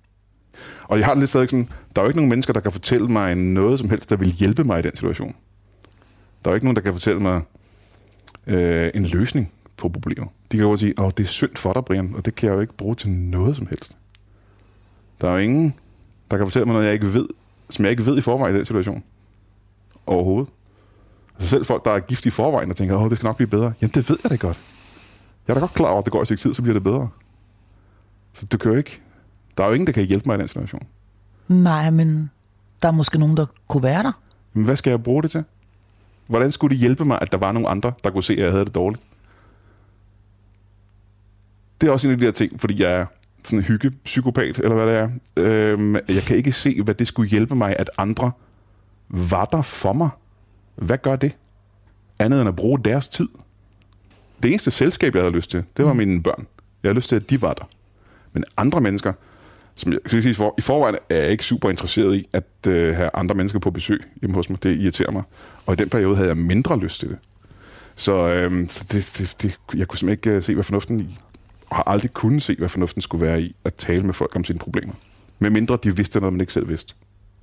Og jeg har det lidt stadig sådan, der er jo ikke nogen mennesker, der kan fortælle mig noget som helst, der vil hjælpe mig i den situation. Der er ikke nogen, der kan fortælle mig øh, en løsning på problemer. De kan jo sige, at det er synd for dig, Brian, og det kan jeg jo ikke bruge til noget som helst. Der er jo ingen, der kan fortælle mig noget, jeg ikke ved, som jeg ikke ved i forvejen i den situation. Overhovedet. Altså selv folk, der er gift i forvejen, og tænker, åh, det skal nok blive bedre. Jamen, det ved jeg da godt. Jeg er da godt klar over, at det går i tid, så bliver det bedre. Så du kan jo ikke... Der er jo ingen, der kan hjælpe mig i den situation.
Nej, men der er måske nogen, der kunne være der.
Men hvad skal jeg bruge det til? Hvordan skulle det hjælpe mig, at der var nogle andre, der kunne se, at jeg havde det dårligt? Det er også en af de der ting, fordi jeg er sådan en hyggepsykopat, eller hvad det er. Øhm, jeg kan ikke se, hvad det skulle hjælpe mig, at andre var der for mig. Hvad gør det? Andet end at bruge deres tid. Det eneste selskab, jeg havde lyst til, det var mm. mine børn. Jeg havde lyst til, at de var der. Men andre mennesker, som jeg skal sige, for, i forvejen er jeg ikke super interesseret i at øh, have andre mennesker på besøg hjemme hos mig. Det irriterer mig. Og i den periode havde jeg mindre lyst til det. Så, øh, så det, det, det, jeg kunne simpelthen ikke øh, se, hvad fornuften i, og har aldrig kunnet se, hvad fornuften skulle være i at tale med folk om sine problemer. Med mindre de vidste noget, man ikke selv vidste.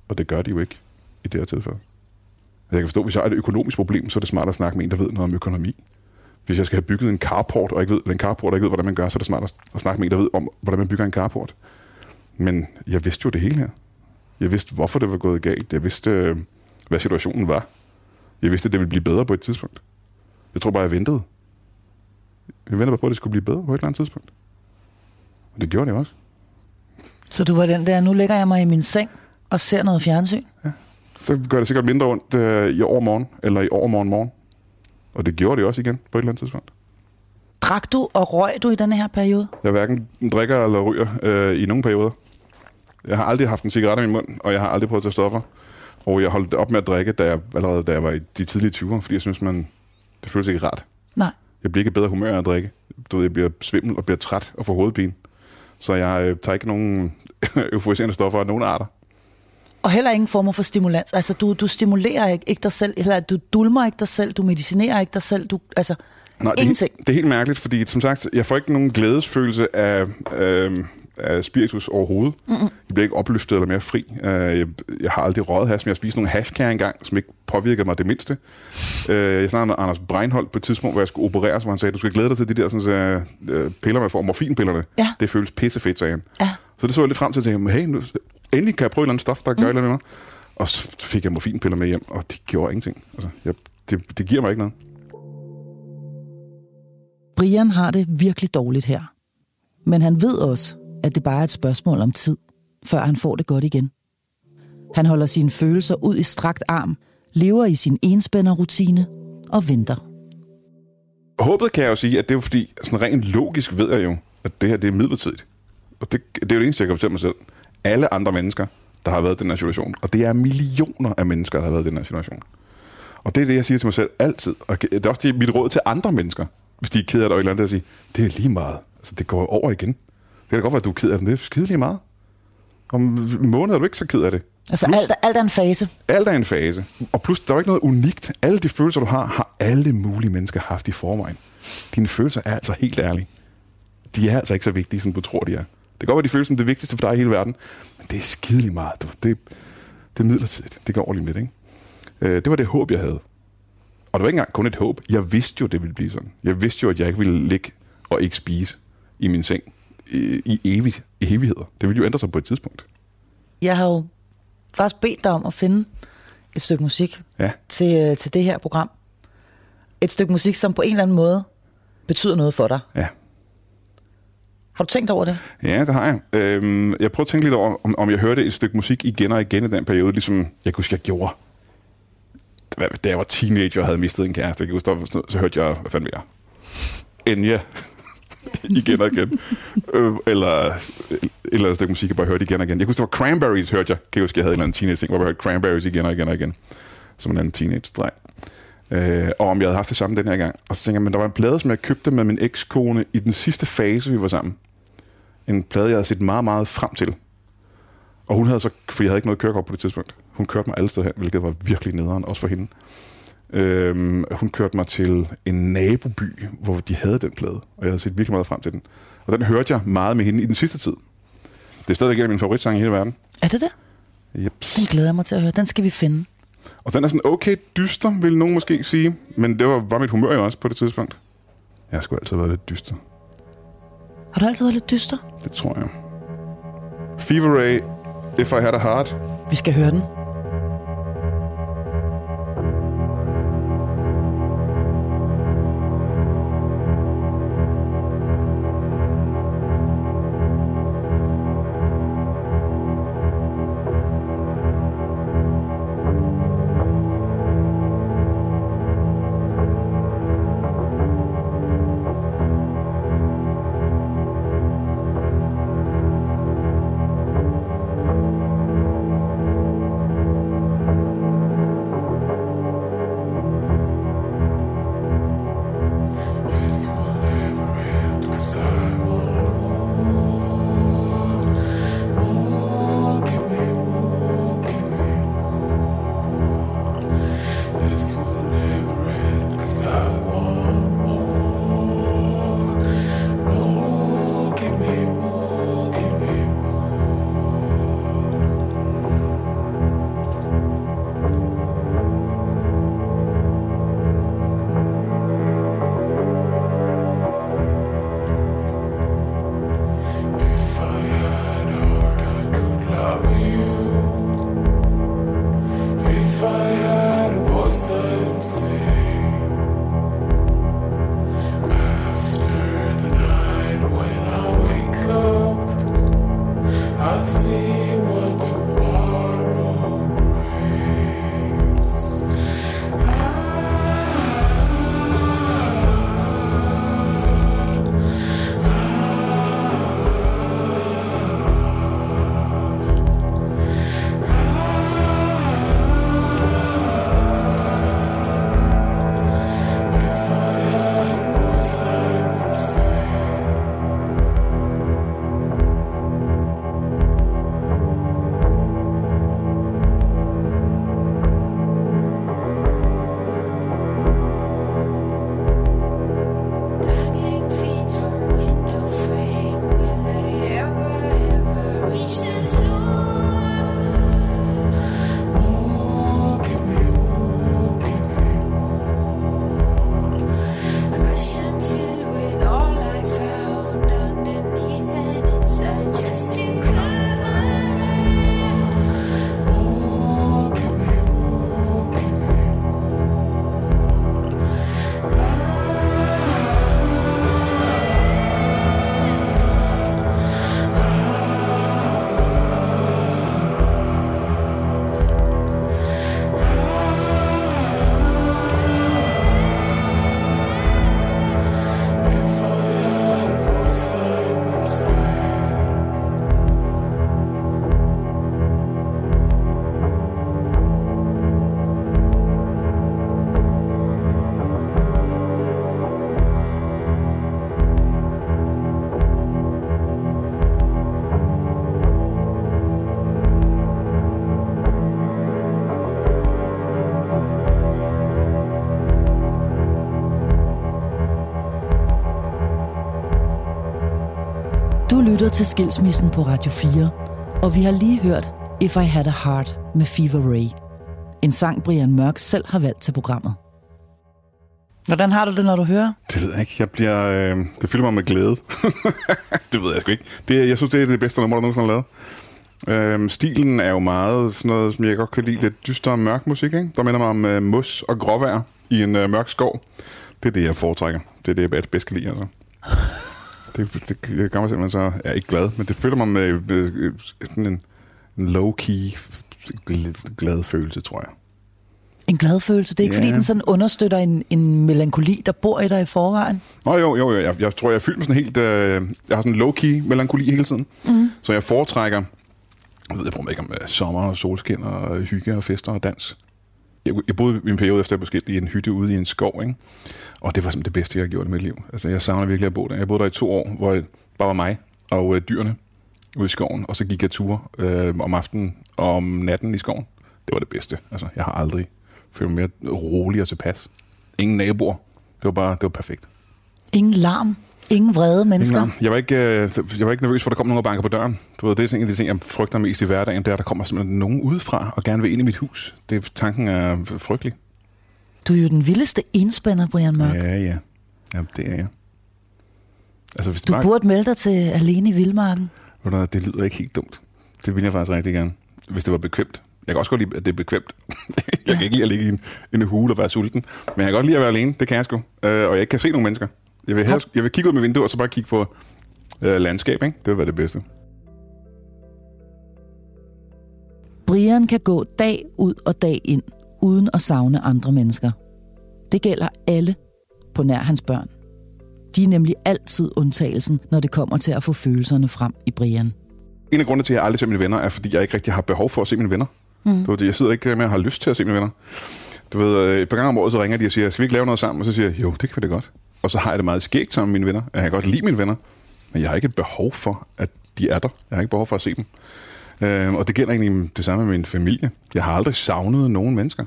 Og det gør de jo ikke i det her tilfælde. Altså, jeg kan forstå, hvis jeg har et økonomisk problem, så er det smart at snakke med en, der ved noget om økonomi. Hvis jeg skal have bygget en carport, og ikke ved, en carport, og ikke ved, hvordan man gør, så er det smart at snakke med en, der ved om, hvordan man bygger en carport. Men jeg vidste jo det hele her. Jeg vidste, hvorfor det var gået galt. Jeg vidste, øh, hvad situationen var. Jeg vidste, at det ville blive bedre på et tidspunkt. Jeg tror bare, jeg ventede. Jeg ventede bare på, at det skulle blive bedre på et eller andet tidspunkt. Og det gjorde det også.
Så du var den der, nu lægger jeg mig i min seng og ser noget fjernsyn?
Ja. Så gør det sikkert mindre ondt øh, i overmorgen, eller i overmorgen morgen. Og det gjorde det også igen på et eller andet tidspunkt.
Drak du og røg du i denne her periode?
Jeg hverken drikker eller ryger øh, i nogle perioder. Jeg har aldrig haft en cigaret i min mund, og jeg har aldrig prøvet at tage stoffer. Og jeg holdt op med at drikke, da jeg, allerede da jeg var i de tidlige 20'ere, fordi jeg synes, man, det føles ikke rart.
Nej.
Jeg bliver ikke bedre humør af at drikke. Du ved, jeg bliver svimmel og bliver træt og får hovedpine. Så jeg øh, tager ikke nogen euforiserende stoffer af nogen arter.
Og heller ingen former for stimulans. Altså, du, du stimulerer ikke, ikke dig selv, eller du dulmer ikke dig selv, du medicinerer ikke dig selv, du, altså,
Nej,
ingenting.
Det, det er helt mærkeligt, fordi som sagt, jeg får ikke nogen glædesfølelse af, øh, af spiritus overhovedet. Mm-hmm. Jeg bliver ikke opløftet eller mere fri. Uh, jeg, jeg har aldrig røget hash, men jeg spiste nogle hashkær engang, som ikke påvirkede mig det mindste. Uh, jeg snakkede med Anders Breinholt på et tidspunkt, hvor jeg skulle opereres, hvor han sagde, du skal glæde dig til de der sådan, uh, piller, man får, morfinpillerne.
Ja.
Det føles pissefedt, sagde han.
Ja.
Så det så jeg lidt frem til, at jeg tænkte, hey, nu, endelig kan jeg prøve et eller andet stof, der gør mm. noget med mig. Og så fik jeg morfinpiller med hjem, og de gjorde ingenting. Altså, jeg, det, det giver mig ikke noget.
Brian har det virkelig dårligt her. Men han ved også, at det bare er et spørgsmål om tid, før han får det godt igen. Han holder sine følelser ud i strakt arm, lever i sin enspænderrutine og venter.
Håbet kan jeg jo sige, at det er fordi, sådan rent logisk ved jeg jo, at det her det er midlertidigt. Og det, det er jo det eneste, jeg kan fortælle mig selv. Alle andre mennesker, der har været i den her situation, og det er millioner af mennesker, der har været i den her situation. Og det er det, jeg siger til mig selv altid. Og det er også det, mit råd til andre mennesker, hvis de er ked af det, og et eller andet, at sige, det er lige meget. Altså, det går over igen. Det kan da godt være, at du er ked af det, det er skide lige meget. Om en måned er du ikke så ked af det.
Altså plus, alt, alt er en fase.
Alt er en fase. Og plus, der er ikke noget unikt. Alle de følelser, du har, har alle mulige mennesker haft i forvejen. Dine følelser er altså helt ærlige. De er altså ikke så vigtige, som du tror, de er. Det kan godt være, de føles som det vigtigste for dig i hele verden, men det er skidelig meget. Det, det, det er midlertidigt. Det går over lige lidt, ikke? Øh, det var det håb, jeg havde. Og det var ikke engang kun et håb. Jeg vidste jo, det ville blive sådan. Jeg vidste jo, at jeg ikke ville ligge og ikke spise i min seng i, i evig, evigheder. Det ville jo ændre sig på et tidspunkt.
Jeg har jo faktisk bedt dig om at finde et stykke musik
ja.
til, øh, til det her program. Et stykke musik, som på en eller anden måde betyder noget for dig.
Ja.
Har du tænkt over det?
Ja, det har jeg. Øhm, jeg prøvede at tænke lidt over, om, om jeg hørte et stykke musik igen og igen i den periode, ligesom jeg kunne huske, jeg gjorde. Da jeg var teenager og havde mistet en kæreste, jeg huske, så hørte jeg, hvad fanden jeg? Enya. igen og igen. øh, eller øh, et eller andet stykke musik, jeg bare hørte igen og igen. Jeg kunne huske, det var Cranberries, hørte jeg. Kan jeg huske, jeg havde en eller anden teenage-ting, hvor jeg hørte Cranberries igen og igen og igen. Som en anden teenage-dreng. Øh, og om jeg havde haft det samme den her gang. Og så tænker jeg, men der var en plade, som jeg købte med min ekskone i den sidste fase, vi var sammen. En plade, jeg havde set meget, meget frem til. Og hun havde så, fordi jeg havde ikke noget kørekort på det tidspunkt, hun kørte mig alle steder hen, hvilket var virkelig nederen, også for hende. Øhm, hun kørte mig til en naboby, hvor de havde den plade, og jeg havde set virkelig meget frem til den. Og den hørte jeg meget med hende i den sidste tid. Det er stadig en af mine favoritsang i hele verden.
Er det det?
Jeps.
Den glæder jeg mig til at høre. Den skal vi finde.
Og den er sådan okay dyster, vil nogen måske sige. Men det var, var mit humør jo også på det tidspunkt. Jeg har sgu altid været lidt dyster.
Har du altid været lidt dyster?
Det tror jeg. Fever Ray, If I Had a Heart.
Vi skal høre den. Lytter til Skilsmissen på Radio 4, og vi har lige hørt If I Had a Heart med Fever Ray. En sang, Brian Mørk selv har valgt til programmet. Hvordan har du det, når du hører?
Det ved jeg ikke. Jeg bliver, øh, det fylder mig med glæde. det ved jeg sgu ikke. Det, jeg synes, det er det bedste nummer, der nogensinde er lavet. Øhm, stilen er jo meget sådan noget, som jeg godt kan lide. Lidt dyster og mørk musik, ikke? Der minder mig om øh, mos og gråvejr i en øh, mørk skov. Det er det, jeg foretrækker. Det er det, jeg bedst kan lide, altså. Det, det, det gør mig simpelthen så... Jeg er ikke glad, men det føler mig med, med, sådan en, en low-key glad, følelse, tror jeg.
En glad følelse. Det er ikke,
Ja.
fordi den sådan understøtter en, en melankoli, der bor i dig i forvejen.
Nå jo, jo, jo. Jeg, jeg tror, jeg er fyldt med sådan helt... Øh, jeg har sådan low-key melankoli hele tiden. Mm. Så jeg foretrækker... Jeg ved, jeg bruger ikke om øh, sommer og solskin og hygge og fester og dans. Jeg, jeg boede i en periode efter, jeg blev skilt i en hytte ude i en skov, ikke? Og det var simpelthen det bedste, jeg har gjort i mit liv. Altså, jeg savner virkelig at bo der. Jeg boede der i to år, hvor det bare var mig og øh, dyrene ude i skoven. Og så gik jeg ture øh, om aftenen og om natten i skoven. Det var det bedste. Altså, jeg har aldrig følt mig mere rolig og tilpas. Ingen naboer. Det var bare, det var perfekt.
Ingen larm. Ingen vrede mennesker.
Ingen. Jeg var, ikke, øh, jeg var ikke nervøs for, at der kom nogen og banker på døren. Du ved, det er en af de ting, jeg frygter mest i hverdagen, det er, at der kommer simpelthen nogen udefra og gerne vil ind i mit hus. Det, tanken er frygtelig.
Du er jo den vildeste enspænder, Brian Mørk.
Ja, ja. Ja, det er jeg. Altså, hvis
Du
bare,
burde melde dig til Alene i Vildmarken.
Det lyder ikke helt dumt. Det vil jeg faktisk rigtig gerne, hvis det var bekvemt. Jeg kan også godt lide, at det er bekvemt. jeg kan ikke lide at ligge i en, en hule og være sulten. Men jeg kan godt lide at være alene. Det kan jeg sgu. Øh, og jeg ikke kan se nogen mennesker. Jeg vil, helst, jeg vil kigge ud med vinduet og så bare kigge på øh, landskab. Ikke? Det vil være det bedste.
Brian kan gå dag ud og dag ind, uden at savne andre mennesker. Det gælder alle på nær hans børn. De er nemlig altid undtagelsen, når det kommer til at få følelserne frem i Brian.
En af grundene til, at jeg aldrig ser mine venner, er, fordi jeg ikke rigtig har behov for at se mine venner. Mm. Du ved, jeg sidder ikke med at har lyst til at se mine venner. Du ved, øh, et par gange om året, så ringer de og siger, skal vi ikke lave noget sammen? Og så siger jeg, jo, det kan vi da godt. Og så har jeg det meget skægt sammen med mine venner. Jeg kan godt lide mine venner, men jeg har ikke et behov for, at de er der. Jeg har ikke behov for at se dem. Øh, og det gælder egentlig det samme med min familie. Jeg har aldrig savnet nogen mennesker.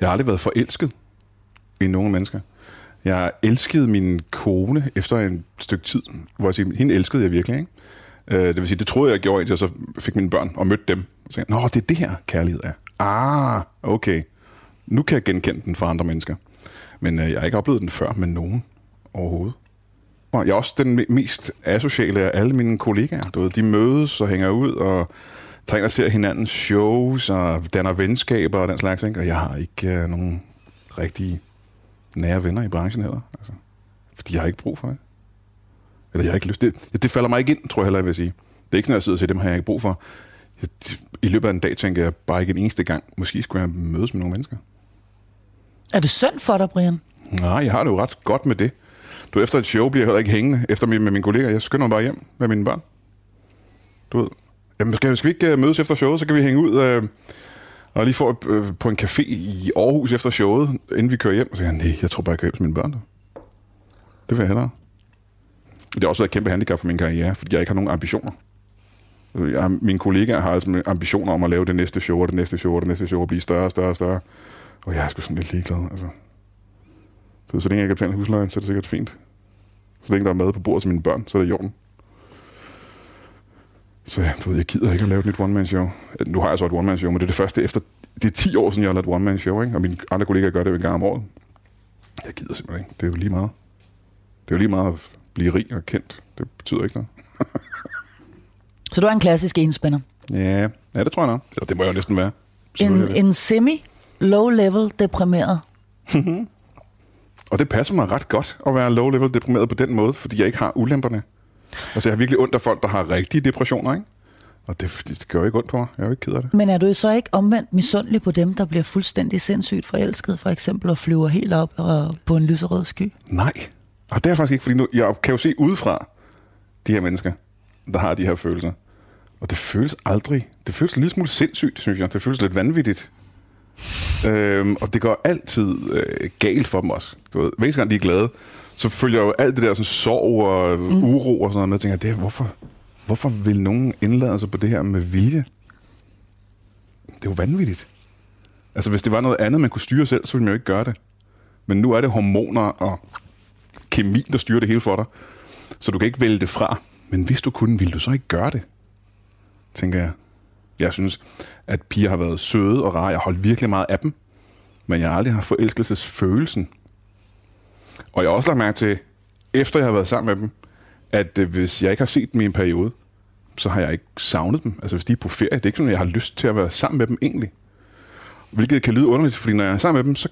Jeg har aldrig været forelsket i nogen mennesker. Jeg elskede min kone efter en stykke tid, hvor jeg siger, hende elskede jeg virkelig, ikke? Øh, det vil sige, det troede jeg, jeg gjorde, indtil jeg så fik mine børn og mødte dem. Og så tænkte jeg, nå, det er det her, kærlighed er. Ah, okay. Nu kan jeg genkende den fra andre mennesker. Men øh, jeg har ikke oplevet den før med nogen overhovedet. Og jeg er også den me- mest asociale af alle mine kollegaer. Du ved, de mødes og hænger ud og tager ind og ser hinandens shows og danner venskaber og den slags. Ikke? Og jeg har ikke øh, nogen rigtige nære venner i branchen heller. Altså, fordi jeg har ikke brug for det. Eller jeg har ikke lyst til det. Det falder mig ikke ind, tror jeg heller, jeg vil sige. Det er ikke sådan, at jeg sidder og siger, dem har jeg ikke brug for. Jeg, I løbet af en dag tænker jeg bare ikke en eneste gang, måske skulle jeg mødes med nogle mennesker.
Er det synd for dig, Brian?
Nej, jeg har det jo ret godt med det. Du efter et show bliver jeg heller ikke hængende efter min, med mine kolleger. Jeg skynder mig bare hjem med mine børn. Du ved. Jamen, skal, skal vi ikke øh, mødes efter showet, så kan vi hænge ud øh, og lige få øh, på en café i Aarhus efter showet, inden vi kører hjem. Og så siger nej, jeg tror bare, jeg kører hjem til mine børn. Du. Det vil jeg hellere. Det har også været et kæmpe handicap for min karriere, fordi jeg ikke har nogen ambitioner. Øh, jeg, mine kollegaer har altså ambitioner om at lave det næste show, og det næste show, og det næste show, og blive større og større og større. Og jeg er sgu sådan lidt ligeglad, altså. Så, så længe jeg kan betale huslejen, så er det sikkert fint. Så længe der er mad på bordet til mine børn, så er det i orden. Så ja, du ved, jeg gider ikke at lave et nyt one-man-show. Nu har jeg så et one-man-show, men det er det første efter... Det er 10 år siden, jeg har lavet et one-man-show, ikke? Og mine andre kollegaer gør det jo en gang om året. Jeg gider simpelthen ikke. Det er jo lige meget. Det er jo lige meget at blive rig og kendt. Det betyder ikke noget.
Så du er en klassisk enspænder.
Ja, ja det tror jeg nok. Eller det må jeg jo næsten være.
En, en semi low-level deprimeret.
Og det passer mig ret godt at være low-level deprimeret på den måde, fordi jeg ikke har ulemperne. Altså, jeg har virkelig ondt af folk, der har rigtige depressioner, ikke? Og det, det gør ikke ondt på mig. Jeg er jo ikke ked af det.
Men er du så ikke omvendt misundelig på dem, der bliver fuldstændig sindssygt forelsket, for eksempel, og flyver helt op og på en lyserød sky?
Nej. Og det er faktisk ikke, fordi nu, jeg kan jo se udefra de her mennesker, der har de her følelser. Og det føles aldrig. Det føles en lille smule sindssygt, synes jeg. Det føles lidt vanvittigt. Øhm, og det går altid øh, galt for dem også. Du ved, hver eneste gang de er glade, så følger jo alt det der sådan, sorg og mm. uro og sådan noget med. Jeg tænker, det hvorfor, hvorfor vil nogen indlade sig på det her med vilje? Det er jo vanvittigt. Altså, hvis det var noget andet, man kunne styre selv, så ville man jo ikke gøre det. Men nu er det hormoner og kemi, der styrer det hele for dig. Så du kan ikke vælge det fra. Men hvis du kunne, ville du så ikke gøre det? Tænker jeg. Jeg synes, at piger har været søde og rare. Jeg har holdt virkelig meget af dem. Men jeg har aldrig haft forelskelsesfølelsen. Og jeg har også lagt mærke til, efter jeg har været sammen med dem, at øh, hvis jeg ikke har set dem i en periode, så har jeg ikke savnet dem. Altså hvis de er på ferie, det er ikke sådan, at jeg har lyst til at være sammen med dem egentlig. Hvilket kan lyde underligt, fordi når jeg er sammen med dem, så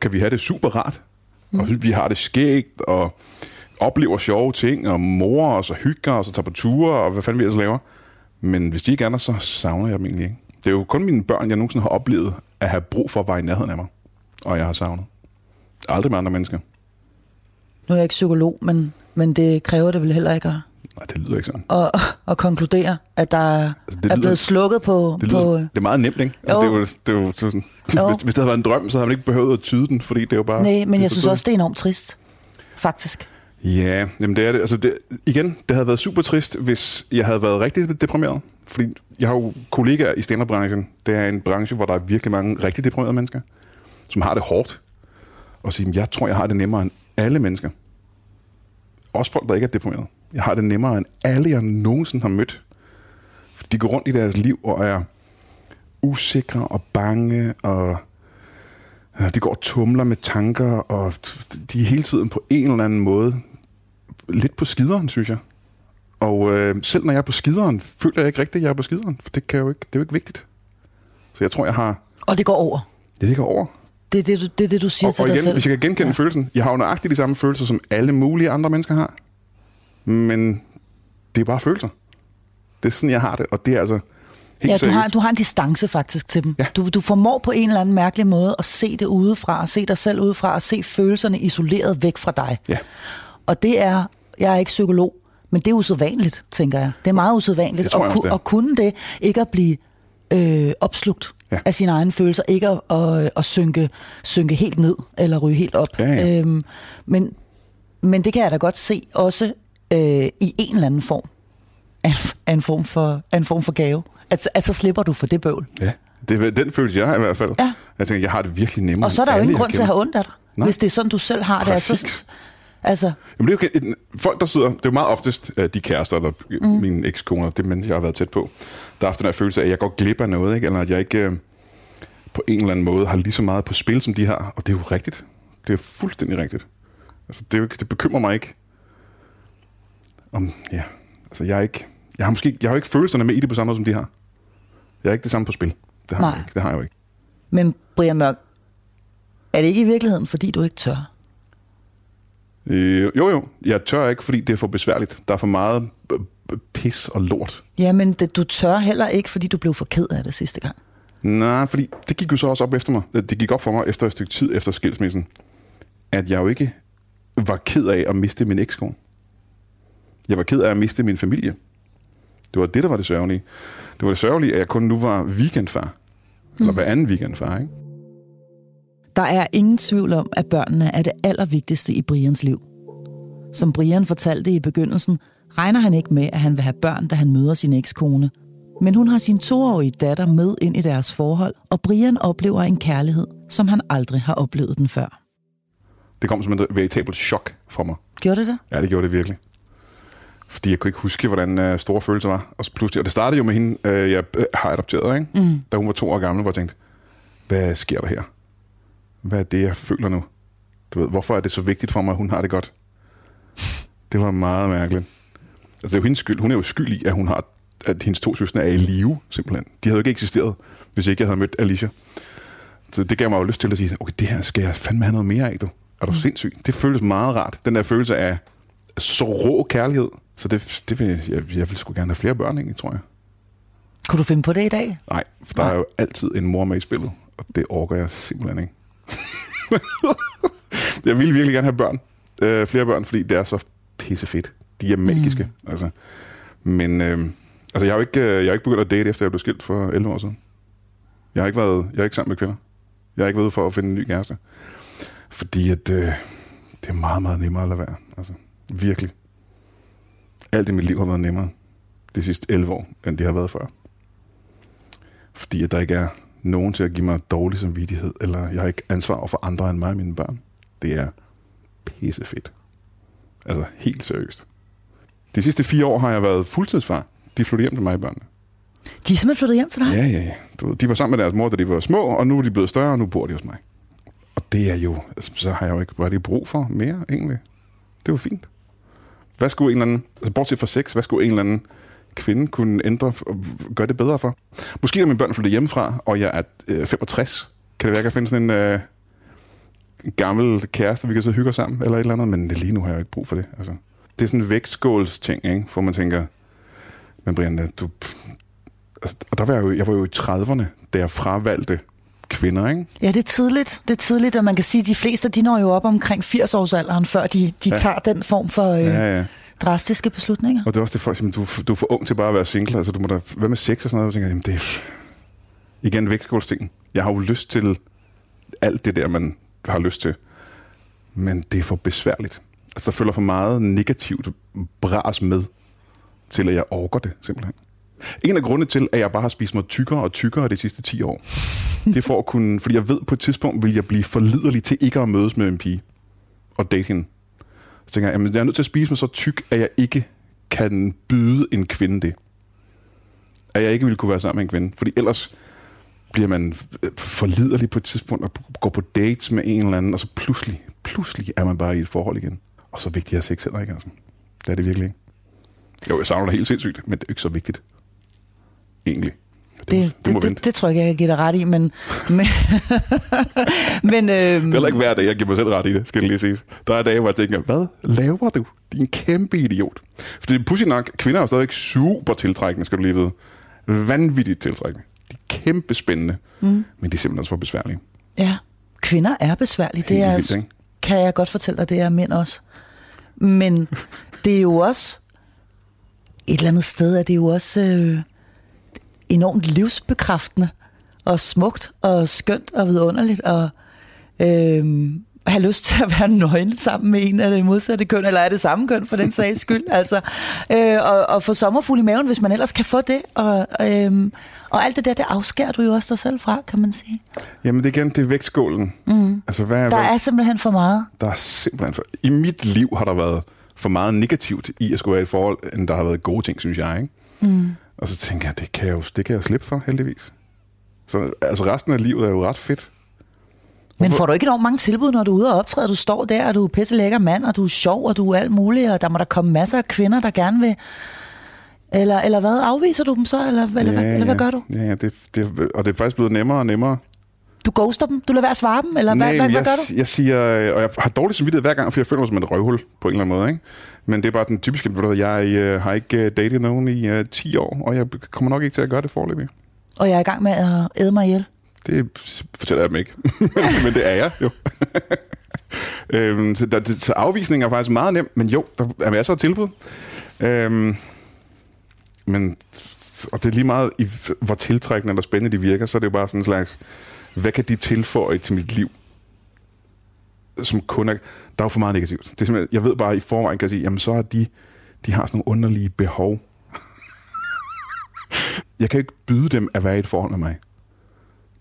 kan vi have det super rart. Mm. Og vi har det skægt, og oplever sjove ting, og mor os og hygger os og tager på ture, og hvad fanden vi ellers laver. Men hvis de ikke er der, så savner jeg dem egentlig ikke. Det er jo kun mine børn, jeg nogensinde har oplevet at have brug for at være i nærheden af mig. og jeg har savnet. Aldrig med andre mennesker.
Nu er jeg ikke psykolog, men, men det kræver det vel heller ikke at,
Nej, det lyder ikke sådan.
at, at konkludere, at der
Altså, det
er
lyder-
blevet slukket på...
Det,
på
lyder, det er meget nemt, ikke? Altså,
Jo.
det er jo, det er jo sådan,
Jo.
hvis, hvis det havde været en drøm, så havde man ikke behøvet at tyde den, fordi det er jo bare...
nej, men jeg synes også, det er enormt trist. Faktisk.
Ja, jamen det er det. Altså det, igen, det havde været super trist, hvis jeg havde været rigtig deprimeret. Fordi jeg har jo kollegaer i stand Det er en branche, hvor der er virkelig mange rigtig deprimerede mennesker, som har det hårdt. Og sige, jeg tror, jeg har det nemmere end alle mennesker. Også folk, der ikke er deprimerede. Jeg har det nemmere end alle, jeg nogensinde har mødt. For de går rundt i deres liv og er usikre og bange, og de går og tumler med tanker, og de er hele tiden på en eller anden måde lidt på skideren, synes jeg. Og øh, selv når jeg er på skideren, føler jeg ikke rigtigt, at jeg er på skideren, for det, kan jo ikke, det er jo ikke vigtigt. Så jeg tror, jeg har...
Og det går over.
Det ligger over.
Det er det, du, det, er det, du siger
Og,
til
og
dig
igen,
selv.
hvis jeg kan genkende ja. følelsen, jeg har jo nøjagtigt de samme følelser, som alle mulige andre mennesker har. Men det er bare følelser. Det er sådan, jeg har det, og det er altså helt
Ja, du
seriøst.
har, du har en distance faktisk til dem.
Ja.
Du, du formår på en eller anden mærkelig måde at se det udefra, at se dig selv udefra, og se følelserne isoleret væk fra dig.
Ja.
Og det er, jeg er ikke psykolog, men det er usædvanligt, tænker jeg. Det er meget usædvanligt
tror
at,
er.
at kunne det, ikke at blive øh, opslugt
Ja.
af sine egne følelser, ikke at, at, at synke, synke helt ned eller ryge helt op.
Ja, ja.
Øhm, men, men det kan jeg da godt se også øh, i en eller anden form af, af, en, form for, af en form for gave. At, at så slipper du for det bøvl.
Ja, det den følelse, jeg har i hvert fald.
Ja.
Jeg tænker, jeg har det virkelig nemmere.
Og så er der jo ingen grund til at have ondt af dig.
Nej.
Hvis det er sådan, du selv har det.
Præcis.
Altså, altså,
Jamen, det er jo okay. folk, der sidder... Det er jo meget oftest øh, de kærester, eller mm. mine ekskoner, det mennesker, jeg har været tæt på, der har haft den her følelse af, at jeg går glip af noget, ikke? eller at jeg ikke øh, på en eller anden måde har lige så meget på spil, som de har. Og det er jo rigtigt. Det er fuldstændig rigtigt. Altså, det, er jo ikke, det bekymrer mig ikke. Om, ja, altså, jeg er ikke... Jeg har måske jeg har jo ikke følelserne med i det på samme måde, som de har. Jeg er ikke det samme på spil. Det har,
Nej.
jeg ikke. Det har jeg jo ikke.
men Brian Mørk, er det ikke i virkeligheden, fordi du ikke tør?
Øh, jo, jo. Jeg tør ikke, fordi det er for besværligt. Der er for meget pis og lort.
Jamen, det, du tør heller ikke, fordi du blev for ked af det sidste gang.
Nej, fordi det gik jo så også op efter mig. Det gik op for mig efter et stykke tid efter skilsmissen, at jeg jo ikke var ked af at miste min ekskone. Jeg var ked af at miste min familie. Det var det, der var det sørgelige. Det var det sørgelige, at jeg kun nu var weekendfar. Eller hver anden weekendfar, ikke?
Der er ingen tvivl om, at børnene er det allervigtigste i Brians liv. Som Brian fortalte i begyndelsen, regner han ikke med, at han vil have børn, da han møder sin ekskone. Men hun har sin toårige datter med ind i deres forhold, og Brian oplever en kærlighed, som han aldrig har oplevet den før.
Det kom som et veritabelt chok for mig.
Gjorde det det?
Ja, det gjorde det virkelig. Fordi jeg kunne ikke huske, hvordan øh, store følelser var. Og så pludselig, og det startede jo med hende, øh, jeg øh, har adopteret, ikke? Mm. da hun var to år gammel, hvor jeg tænkte, hvad sker der her? Hvad er det, jeg føler nu? Du ved, hvorfor er det så vigtigt for mig, at hun har det godt? Det var meget mærkeligt. Altså, det er jo hendes skyld. Hun er jo skyld i, at, hun har, at hendes to søstre er i live, simpelthen. De havde jo ikke eksisteret, hvis ikke jeg havde mødt Alicia. Så det gav mig jo lyst til at sige, okay, det her skal jeg fandme have noget mere af, du. Er du mm. sindssyg? Det føles meget rart. Den der følelse af så rå kærlighed. Så det, det vil, jeg, jeg vil sgu gerne have flere børn, egentlig, tror jeg.
Kunne du finde på det i dag?
Nej, for der
Nej.
er jo altid en mor med i spillet, og det orker jeg simpelthen ikke. jeg vil virkelig gerne have børn. Øh, flere børn, fordi det er så pissefedt. De er magiske. Mm. Altså. Men øh, altså, jeg har jo ikke, øh, jeg har ikke begyndt at date, efter jeg blev skilt for 11 år siden. Jeg har ikke været, jeg er ikke sammen med kvinder. Jeg har ikke været for at finde en ny kæreste. Fordi at, øh, det er meget, meget nemmere at lade være. Altså, virkelig. Alt i mit liv har været nemmere de sidste 11 år, end det har været før. Fordi at der ikke er nogen til at give mig dårlig samvittighed, eller jeg har ikke ansvar over for andre end mig og mine børn. Det er pissefedt. Altså helt seriøst. De sidste fire år har jeg været fuldtidsfar. De flyttede hjem til mig børnene.
De er simpelthen flyttet hjem til dig?
Ja, ja, ja. De var sammen med deres mor, da de var små, og nu er de blevet større, og nu bor de hos mig. Og det er jo, altså, så har jeg jo ikke rigtig brug for mere, egentlig. Det var fint. Hvad skulle en eller anden, altså bortset fra sex, hvad skulle en eller anden kvinde kunne ændre og gøre det bedre for? Måske når mine børn flytter hjemmefra, og jeg er øh, 65, kan det være, at jeg kan finde sådan en øh, gammel kæreste, vi kan så hygge os sammen, eller et eller andet, men lige nu har jeg jo ikke brug for det. Altså. Det er sådan en vægtskålsting, ikke? hvor man tænker, men Brian, du, altså, og der var jeg, jo, jeg var jo i 30'erne, da jeg fravalgte kvinder, ikke?
Ja, det er tidligt. Det er tidligt, og man kan sige, at de fleste de når jo op omkring 80-årsalderen, før de, de
Ja.
tager den form for øh,
Ja, ja.
drastiske beslutninger.
Og det er også det, folk siger, du, du er for ung til bare at være single. Altså, du må da, hvad med sex og sådan noget? Jeg tænker, jamen, det er igen vægtskålsting. Jeg har jo lyst til alt det der, man har lyst til. Men det er for besværligt. Altså, der følger for meget negativt bras med, til at jeg orker det, simpelthen. En af grundene til, at jeg bare har spist mig tykkere og tykkere de sidste 10 år, det er for at kunne... Fordi jeg ved, på et tidspunkt vil jeg blive forliderlig til ikke at mødes med en pige og date hende. Så tænker jeg, jamen, jeg er nødt til at spise mig så tyk, at jeg ikke kan byde en kvinde det. At jeg ikke ville kunne være sammen med en kvinde. Fordi ellers bliver man forliderlig på et tidspunkt og går på dates med en eller anden, og så pludselig, pludselig er man bare i et forhold igen. Og så vigtigt er sex heller ikke, altså. Det er det virkelig ikke. Jo, jeg savner det helt sindssygt, men det er ikke så vigtigt. Egentlig. Det,
Det, det, det, det, tror jeg ikke, jeg kan give dig ret i, men... men, men øh,
Det er heller ikke hver dag, jeg giver mig selv ret i det, skal det lige siges. Der er dage, hvor jeg tænker, hvad laver du? Din kæmpe idiot. Fordi pussy nok, kvinder er jo stadigvæk super tiltrækkende, skal du lige vide. Vanvittigt tiltrækkende. De er kæmpe spændende, mm. men de er simpelthen også for besværlige.
ja, kvinder er besværlige. Det er,
vildt,
kan jeg godt fortælle dig, det er mænd også. Men det er jo også... Et eller andet sted er det jo også øh, enormt livsbekræftende og smukt og skønt og vidunderligt og øh, have lyst til at være nøgen sammen med en af det modsatte køn, eller er det samme køn for den sags skyld, altså. Øh, og, og få sommerfugl i maven, hvis man ellers kan få det. Og, øh, og alt det der, det afskærer du jo også dig selv fra, kan man sige.
Jamen det er igen, det er vægtskålen. Mm. Altså, hvad,
Der
hvad,
er simpelthen for meget.
der er simpelthen for... I mit liv har der været for meget negativt i at skulle være i et forhold, end der har været gode ting, synes jeg. Ikke? Mm. Og så tænker jeg, det kan jeg jo det kan jeg slippe for, heldigvis. Så altså resten af livet er jo ret fedt.
Men får du ikke enormt mange tilbud, når du er ude og optræde? Du står der, og du er pisse lækker mand, og du er sjov, og du er alt muligt, og der må der komme masser af kvinder, der gerne vil... Eller, eller hvad? Afviser du dem så, eller, eller, hvad, eller hvad gør du?
Ja, ja det, det, og det er faktisk blevet nemmere og nemmere.
Du ghoster dem? Du lader være at svare dem? Eller hvad,
Nej,
hvad, hvad
jeg,
gør du?
jeg siger, øh, og jeg har dårlig samvittighed hver gang, for jeg føler mig som et røvhul på en eller anden måde. Ikke? Men det er bare den typiske, ved du hvad, jeg øh, har ikke øh, datet nogen i øh, 10 år, og jeg kommer nok ikke til at gøre det forløbig.
Og jeg er i gang med at æde mig ihjel.
Det fortæller jeg dem ikke, men, det er jeg jo. øhm, så, der, så afvisning er faktisk meget nemt, men jo, der er masser af tilbud. Øhm, men, og det er lige meget, i, hvor tiltrækkende eller spændende de virker, så er det jo bare sådan en slags, hvad kan de tilføje til mit liv? Som kun er, der er jo for meget negativt. Det er simpelthen, jeg ved bare i forvejen, kan jeg sige, jamen så er de, de har sådan nogle underlige behov. jeg kan ikke byde dem at være i et forhold med mig.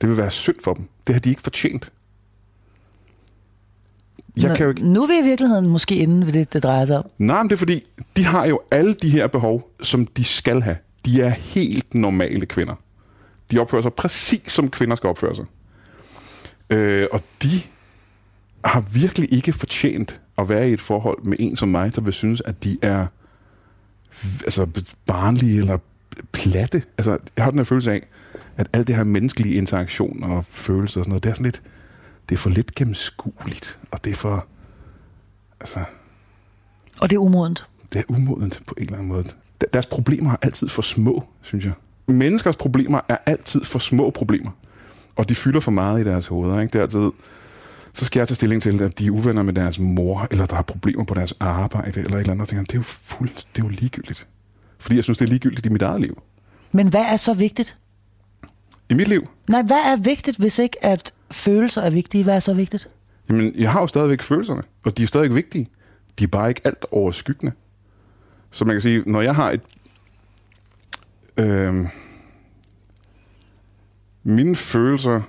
Det vil være synd for dem. Det har de ikke fortjent. Jeg
Nå,
kan jo ikke...
Nu er vi i virkeligheden måske inde ved det, det drejer sig om.
Nej, men det er fordi, de har jo alle de her behov, som de skal have. De er helt normale kvinder. De opfører sig præcis som kvinder skal opføre sig. Øh, og de har virkelig ikke fortjent at være i et forhold med en som mig, der vil synes, at de er altså, barnlige eller platte. Altså, jeg har den her følelse af, at alt det her menneskelige interaktion og følelser og sådan noget, det er sådan lidt, det er for lidt gennemskueligt, og det er for, altså,
Og det er umodent.
det er umodent på en eller anden måde. Der- Deres problemer er altid for små, synes jeg. Menneskers problemer er altid for små problemer. Og de fylder for meget i deres hoveder. Ikke? Det er altid, så skal jeg tage stilling til, at de er uvenner med deres mor, eller der er problemer på deres arbejde, eller et eller andet. Og tænker, det er jo fuldt, det er jo ligegyldigt. Fordi jeg synes, det er ligegyldigt i mit eget liv.
Men hvad er så vigtigt?
I mit liv,
Nej, hvad er vigtigt, hvis ikke at følelser er vigtige? Hvad er så vigtigt?
jamen, jeg har jo stadigvæk følelserne, og de er stadig vigtige. De er bare ikke alt overskyggende. Så man kan sige, når jeg har et... Øh, mine følelser...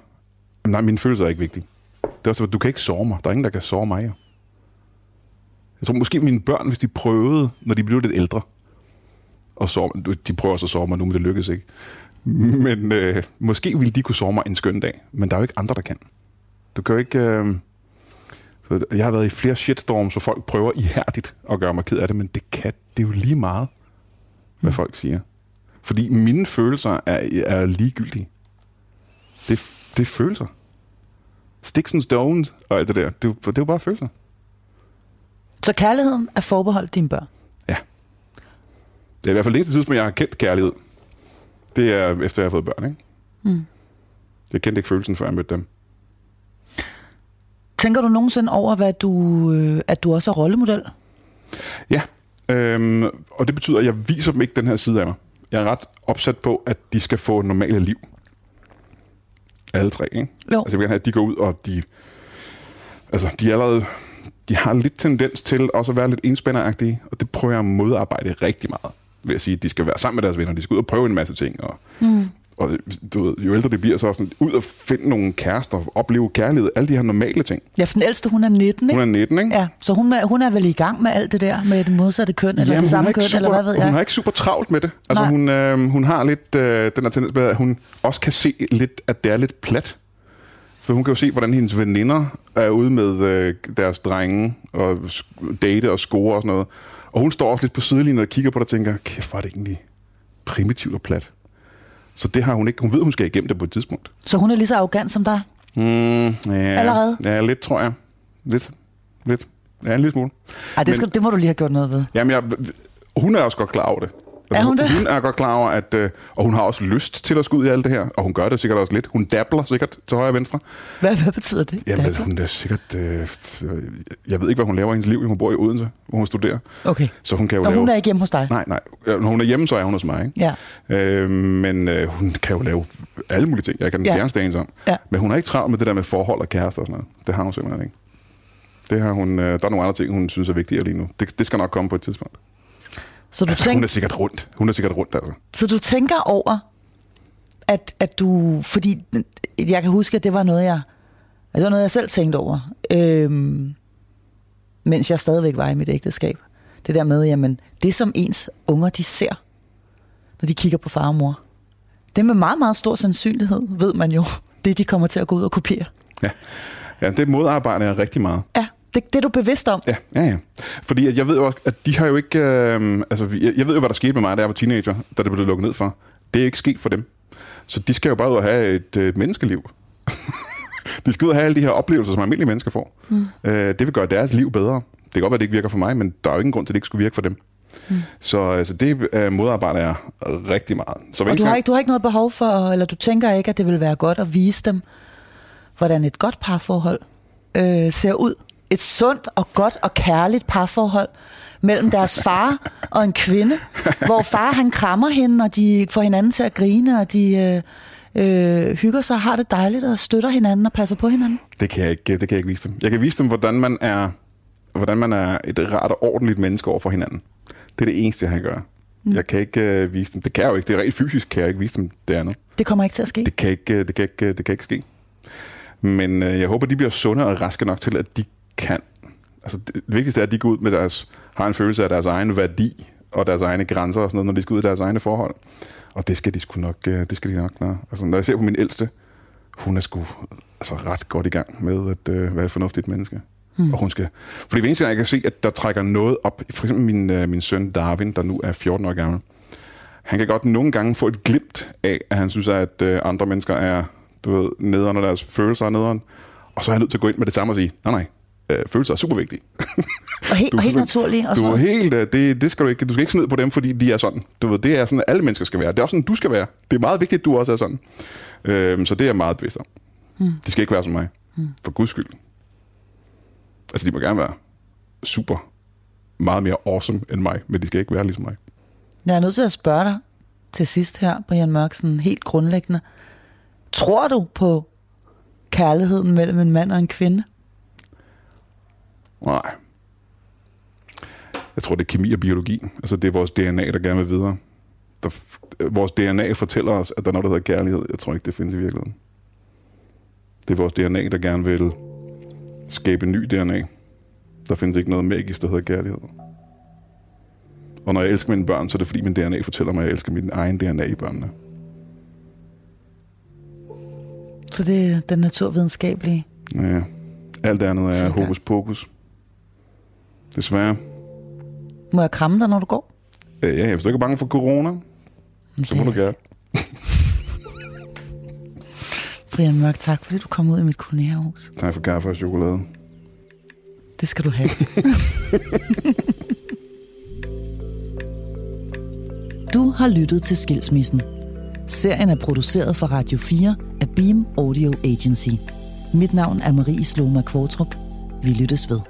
Nej, mine følelser er ikke vigtige. Det er også, du kan ikke sove mig. Der er ingen, der kan sove mig. jo. Jeg tror måske mine børn, hvis de prøvede, når de blev lidt ældre, og sove, de prøver også at sove mig nu, men det lykkes ikke. Men øh, måske ville de kunne sove mig en skøn dag, men der er jo ikke andre, der kan. Du kan jo ikke... Øh, så jeg har været i flere shitstorms, hvor folk prøver ihærdigt at gøre mig ked af det, men det kan det er jo lige meget, hvad folk siger. Fordi mine følelser er, er ligegyldige. Det, det er følelser. Sticks and stones og alt det der. Det, er jo- det er jo bare følelser.
Så kærligheden er forbeholdt dine børn.
Ja. Det er i hvert fald det eneste tidspunkt, jeg har kendt kærlighed. Det er efter, jeg har fået børn, ikke? Mm. Jeg kendte ikke følelsen, før jeg mødte dem.
Tænker du nogensinde over, hvad du, øh, at du også er rollemodel?
Ja, øhm, og det betyder, at jeg viser dem ikke den her side af mig. Jeg er ret opsat på, at de skal få normale liv. Alle tre, ikke?
Jo.
Altså jeg vil gerne have, at de går ud, og de... Altså, de er allerede... De har lidt tendens til også at være lidt enspænderagtige, og det prøver jeg at modarbejde rigtig meget. Ved at sige, at de skal være sammen med deres venner, de skal ud og prøve en masse ting, og, mm. Og du ved, jo ældre det bliver, så er sådan, ud og finde nogle kærester, opleve kærlighed, alle de her normale ting.
Ja, for den ældste, hun er 19, ikke?
Hun er 19, ikke?
Ja, så hun er, hun er vel i gang med alt det der med det modsatte køn, eller
Jamen,
det
hun
samme køn,
super,
eller hvad ved jeg?
Hun har ikke super travlt med det. Altså,
Nej.
hun, øh, hun har lidt øh, den her tendens med, at hun også kan se lidt, at det er lidt plat. For hun kan jo se, hvordan hendes veninder er ude med øh, deres drenge og date og score og sådan noget. Og hun står også lidt på sidelinjen og kigger på det og tænker, kæft, hvor er det egentlig primitivt og plat. Så det har hun ikke. Hun ved, hun skal igennem det på et tidspunkt.
Så hun er lige så arrogant som dig?
Mm, ja,
Allerede?
Ja, lidt, tror jeg. Lidt. Lidt. Ja, en lille smule.
Ej, det, skal, det må du lige have gjort noget ved.
Jamen, jeg, hun er også godt klar over det. Altså,
Er hun det?
Hun er godt klar over, at... Øh, og hun har også lyst til at skulle ud i alt det her. Og hun gør det sikkert også lidt. Hun dabler sikkert til højre og venstre.
Hvad, hvad betyder det?
Jamen,
Dabler?
hun er sikkert... Øh, jeg ved ikke, hvad hun laver i hendes liv. Hun bor i Odense, hvor hun studerer.
Okay.
Så hun kan jo
Og
lave...
hun er ikke hjemme hos dig?
Nej, nej. Når hun er hjemme, så er hun hos mig. Ikke?
Ja.
Øh, men øh, hun kan jo lave alle mulige ting. Jeg kan den
Ja.
fjerneste om.
Ja.
Men hun har ikke travlt med det der med forhold og kærester og sådan noget. Det har hun simpelthen ikke. Det har hun, øh, der er nogle andre ting, hun synes er vigtigere lige nu. Det, det skal nok komme på et tidspunkt.
Så du,
Altså, hun er sikkert rundt. Hun er sikkert rundt, altså.
så du tænker over, at, at du... Fordi jeg kan huske, at det var noget, jeg, altså det var noget, jeg selv tænkte over. Øhm, mens jeg stadigvæk var i mit ægteskab. Det der med, jamen, det som ens unger, de ser, når de kigger på far og mor. Det er med meget, meget stor sandsynlighed, ved man jo, det de kommer til at gå ud og kopiere.
Ja. ja, det modarbejder jeg rigtig meget.
Ja, det, det er du bevidst om.
Ja, ja, ja. Fordi at jeg ved jo også, at de har jo ikke... Øh, altså, jeg, jeg ved jo, hvad der skete med mig, da jeg var teenager, da det blev lukket ned for. Det er ikke sket for dem. Så de skal jo bare ud og have et, et menneskeliv. de skal ud og have alle de her oplevelser, som almindelige mennesker får. Mm. Øh, det vil gøre deres liv bedre. Det kan godt være, at det ikke virker for mig, men der er jo ingen grund til, at det ikke skulle virke for dem. Mm. Så altså, det øh, modarbejder jeg rigtig meget. Så
Og du har, ikke, du har ikke noget behov for, eller du tænker ikke, at det vil være godt at vise dem, hvordan et godt parforhold øh, ser ud. Et sundt og godt og kærligt parforhold mellem deres far og en kvinde, hvor far han krammer hende, og de får hinanden til at grine, og de øh, øh, hygger sig, har det dejligt og støtter hinanden og passer på hinanden.
Det kan jeg ikke, det kan jeg ikke vise dem. Jeg kan vise dem, hvordan man er, hvordan man er et rart og ordentligt menneske over for hinanden. Det er det eneste, jeg kan gøre. Mm. Jeg kan ikke øh, vise dem. Det kan jeg jo ikke. Det er rent fysisk, kan jeg ikke vise dem det andet.
Det kommer ikke til at ske.
Det kan ikke, øh, det kan ikke, øh, det kan ikke ske. Men øh, jeg håber, de bliver sunde og raske nok til, at de kan. Altså, det, vigtigste er, at de går ud med deres, har en følelse af deres egen værdi og deres egne grænser og sådan noget, når de skal ud i deres egne forhold. Og det skal de sgu nok, øh, det skal de nok klare. Altså, når jeg ser på min ældste, hun er sgu altså, ret godt i gang med at øh, være et fornuftigt menneske. Hmm. Og hun skal... Fordi hver eneste gang, jeg kan se, at der trækker noget op. For eksempel min, øh, min søn Darwin, der nu er 14 år gammel. Han kan godt nogle gange få et glimt af, at han synes, at øh, andre mennesker er du ved, nederen, og deres følelser er nederen. Og så er han nødt til at gå ind med det samme og sige, nej, nej, øh, følelser er super vigtige.
Og
Du
og helt naturligt. Og
Du er helt, øh, det, det skal du ikke, du skal ikke sned på dem, fordi de er sådan. Du ved, det er sådan, alle mennesker skal være. Det er også sådan, du skal være. Det er meget vigtigt, at du også er sådan. Øhm, så det er jeg meget bevidst om. Mm. De skal ikke være som mig. Mm. For guds skyld. Altså, de må gerne være super, meget mere awesome end mig, men de skal ikke være ligesom mig.
Jeg er nødt til at spørge dig til sidst her, Brian Mørk, sådan helt grundlæggende. Tror du på kærligheden mellem en mand og en kvinde?
Nej. Jeg tror, det er kemi og biologi. Altså, det er vores DNA, der gerne vil videre. Der, vores DNA fortæller os, at der er noget, der hedder kærlighed. Jeg tror ikke, det findes i virkeligheden. Det er vores DNA, der gerne vil skabe ny DNA. Der findes ikke noget magisk, der hedder kærlighed. Og når jeg elsker mine børn, så er det fordi min DNA fortæller mig, at jeg elsker min egen DNA i børnene.
Så det er den naturvidenskabelige.
Ja. Alt det andet er hokus pokus. Desværre.
Må jeg kramme dig, når du går?
Øh, Ja, hvis du ikke er bange for corona, så må du gerne.
Brian Mørk, tak fordi du kom ud i mit kolonihavehus.
Tak for kaffe og chokolade.
Det skal du have. du har lyttet til Skilsmissen. Serien er produceret for Radio 4 af Beam Audio Agency. Mit navn er Marie Sloma Kvartrup. Vi lyttes ved.